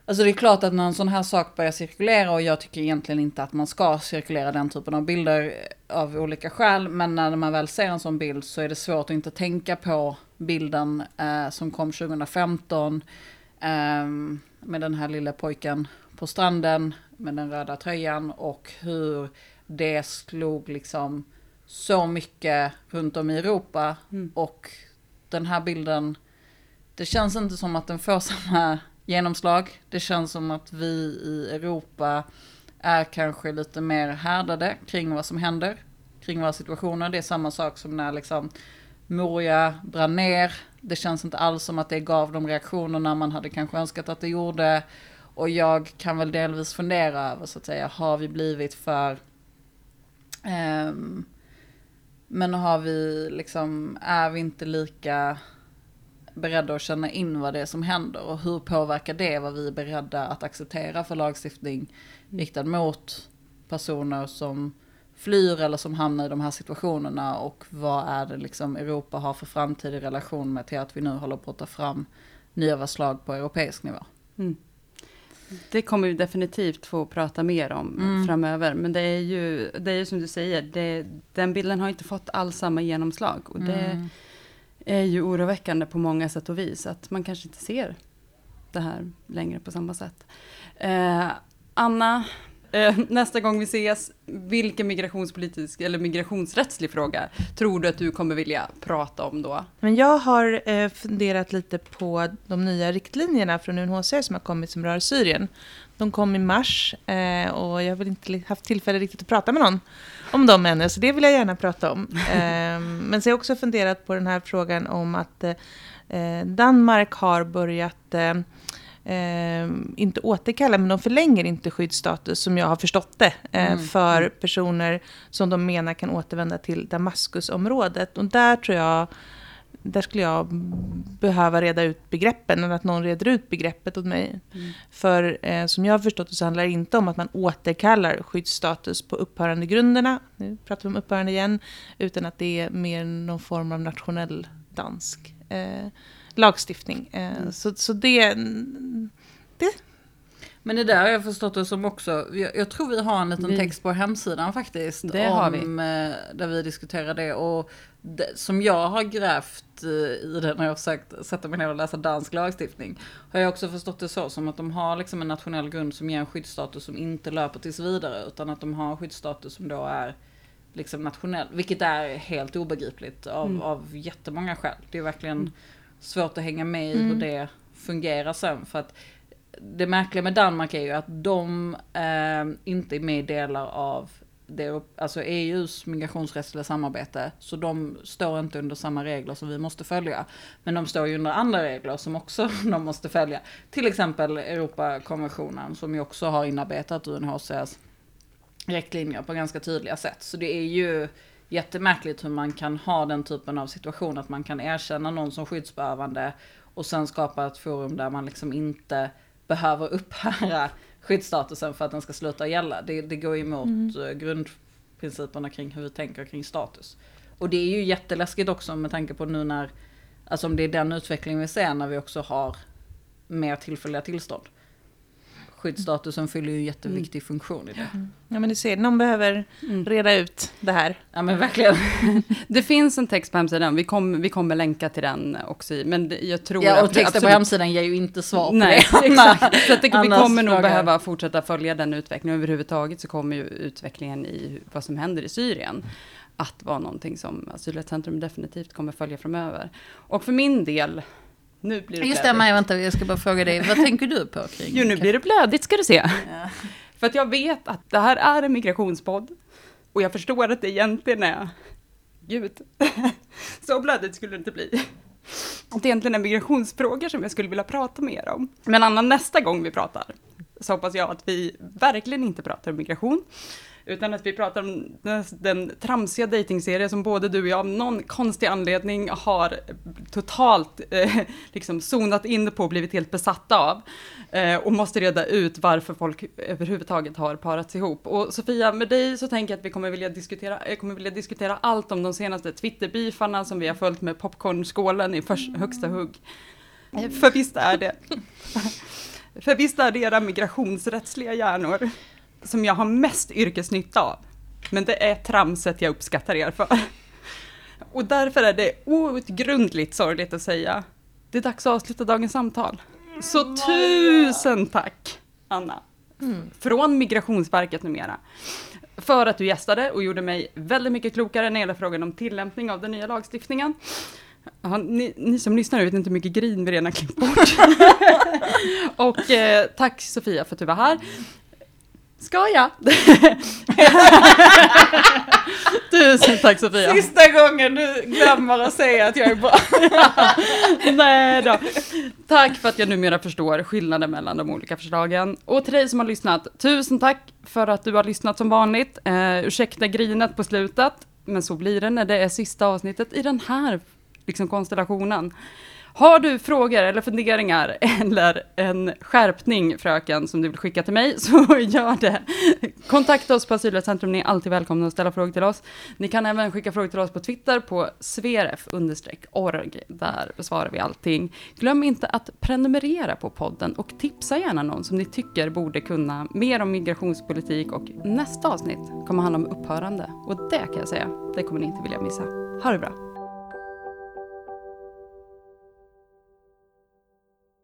Alltså det är klart att när en sån här sak börjar cirkulera och jag tycker egentligen inte att man ska cirkulera den typen av bilder av olika skäl. Men när man väl ser en sån bild så är det svårt att inte tänka på bilden eh, som kom 2015. Eh, med den här lilla pojken på stranden med den röda tröjan och hur det slog liksom så mycket runt om i Europa. Mm. Och den här bilden det känns inte som att den får samma genomslag. Det känns som att vi i Europa är kanske lite mer härdade kring vad som händer, kring våra situationer. Det är samma sak som när liksom Moria brann ner. Det känns inte alls som att det gav de reaktionerna man hade kanske önskat att det gjorde. Och jag kan väl delvis fundera över så att säga, har vi blivit för... Um, men har vi liksom, är vi inte lika beredda att känna in vad det är som händer och hur påverkar det vad vi är beredda att acceptera för lagstiftning riktad mot personer som flyr eller som hamnar i de här situationerna och vad är det liksom Europa har för framtid i relation med till att vi nu håller på att ta fram nya förslag på europeisk nivå. Mm. Det kommer vi definitivt få prata mer om mm. framöver. Men det är ju, det är som du säger, det, den bilden har inte fått alls samma genomslag. Och det mm är ju oroväckande på många sätt och vis. Att man kanske inte ser det här längre på samma sätt. Eh, Anna, nästa gång vi ses, vilken migrationspolitisk eller migrationsrättslig fråga tror du att du kommer vilja prata om då? Men jag har eh, funderat lite på de nya riktlinjerna från UNHCR som har kommit som rör Syrien. De kom i mars eh, och jag har väl inte haft tillfälle riktigt att prata med någon om dem ännu, så det vill jag gärna prata om. (laughs) men så har jag också funderat på den här frågan om att Danmark har börjat eh, inte återkalla, men de förlänger inte skyddsstatus som jag har förstått det, eh, mm. för personer som de menar kan återvända till Damaskusområdet. Och där tror jag, där skulle jag behöva reda ut begreppen, eller att någon reder ut begreppet åt mig. Mm. För eh, som jag har förstått det så handlar det inte om att man återkallar skyddsstatus på upphörande grunderna, nu pratar vi om upphörande igen, utan att det är mer någon form av nationell dansk eh, lagstiftning. Eh, mm. Så, så det, det... Men det där har jag förstått det som också, jag, jag tror vi har en liten vi, text på hemsidan faktiskt. Det om, har vi. Eh, där vi diskuterar det. Och det, som jag har grävt eh, i det när jag har försökt sätta mig ner och läsa dansk lagstiftning. Har jag också förstått det så som att de har liksom en nationell grund som ger en skyddsstatus som inte löper tills vidare. Utan att de har skyddsstatus som då är liksom nationell. Vilket är helt obegripligt av, mm. av jättemånga skäl. Det är verkligen mm svårt att hänga med i mm. hur det fungerar sen. För att det märkliga med Danmark är ju att de eh, inte är med i delar av det, alltså EUs migrationsrättsliga samarbete. Så de står inte under samma regler som vi måste följa. Men de står ju under andra regler som också (laughs) de måste följa. Till exempel Europakonventionen som ju också har inarbetat UNHCRs riktlinjer på ganska tydliga sätt. Så det är ju jättemärkligt hur man kan ha den typen av situation, att man kan erkänna någon som skyddsbehövande och sen skapa ett forum där man liksom inte behöver upphöra skyddsstatusen för att den ska sluta gälla. Det, det går emot mm. Eh, grundprinciperna kring hur vi tänker kring status. Och det är ju jätteläskigt också med tanke på nu när, alltså om det är den utvecklingen vi ser när vi också har mer tillfälliga tillstånd skyddsstatusen fyller ju en jätteviktig mm. funktion i det. Mm. Ja men du ser, någon behöver mm. reda ut det här. Ja men verkligen. (laughs) det finns en text på hemsidan, vi, kom, vi kommer länka till den också. Men jag tror ja och texten på hemsidan ger ju inte svar på Nej, det. (laughs) exakt. Så att det, vi kommer nog behöva fortsätta följa den utvecklingen. Överhuvudtaget så kommer ju utvecklingen i vad som händer i Syrien att vara någonting som Asylrättscentrum definitivt kommer följa framöver. Och för min del nu blir det Just det, Maja, vänta, jag ska bara fråga dig, vad tänker du på kring? Jo, nu blir det blödigt ska du se. Ja. (laughs) För att jag vet att det här är en migrationspodd. Och jag förstår att det egentligen är, gud, (laughs) så blödigt skulle det inte bli. Att det egentligen är migrationsfrågor som jag skulle vilja prata mer om. Men Anna, nästa gång vi pratar så hoppas jag att vi verkligen inte pratar om migration, utan att vi pratar om den, den tramsiga dejtingserie som både du och jag av någon konstig anledning har totalt eh, liksom zonat in på och blivit helt besatta av. Eh, och måste reda ut varför folk överhuvudtaget har parats ihop. Och Sofia, med dig så tänker jag att vi kommer vilja diskutera, jag kommer vilja diskutera allt om de senaste Twitterbeefarna som vi har följt med popcornskålen i först, högsta hugg. För visst är det. (laughs) För visst är det era migrationsrättsliga hjärnor som jag har mest yrkesnytta av. Men det är tramset jag uppskattar er för. Och därför är det outgrundligt sorgligt att säga. Det är dags att avsluta dagens samtal. Så tusen tack, Anna. Mm. Från Migrationsverket numera. För att du gästade och gjorde mig väldigt mycket klokare när det gäller frågan om tillämpning av den nya lagstiftningen. Ja, ni, ni som lyssnar vet inte hur mycket grin vi redan klippt bort. (laughs) och eh, tack Sofia för att du var här. Ska jag? (laughs) Tusen tack Sofia. Sista gången du glömmer att säga att jag är bra. (laughs) Nej då. Tack för att jag numera förstår skillnaden mellan de olika förslagen. Och till dig som har lyssnat, tusen tack för att du har lyssnat som vanligt. Eh, ursäkta grinet på slutet, men så blir det när det är sista avsnittet i den här liksom, konstellationen. Har du frågor eller funderingar eller en skärpning fröken som du vill skicka till mig (laughs) så gör det. Kontakta oss på Asylrättscentrum, ni är alltid välkomna att ställa frågor till oss. Ni kan även skicka frågor till oss på Twitter på sveref-org. Där besvarar vi allting. Glöm inte att prenumerera på podden och tipsa gärna någon som ni tycker borde kunna mer om migrationspolitik och nästa avsnitt kommer handla om upphörande. Och det kan jag säga, det kommer ni inte vilja missa. Ha det bra!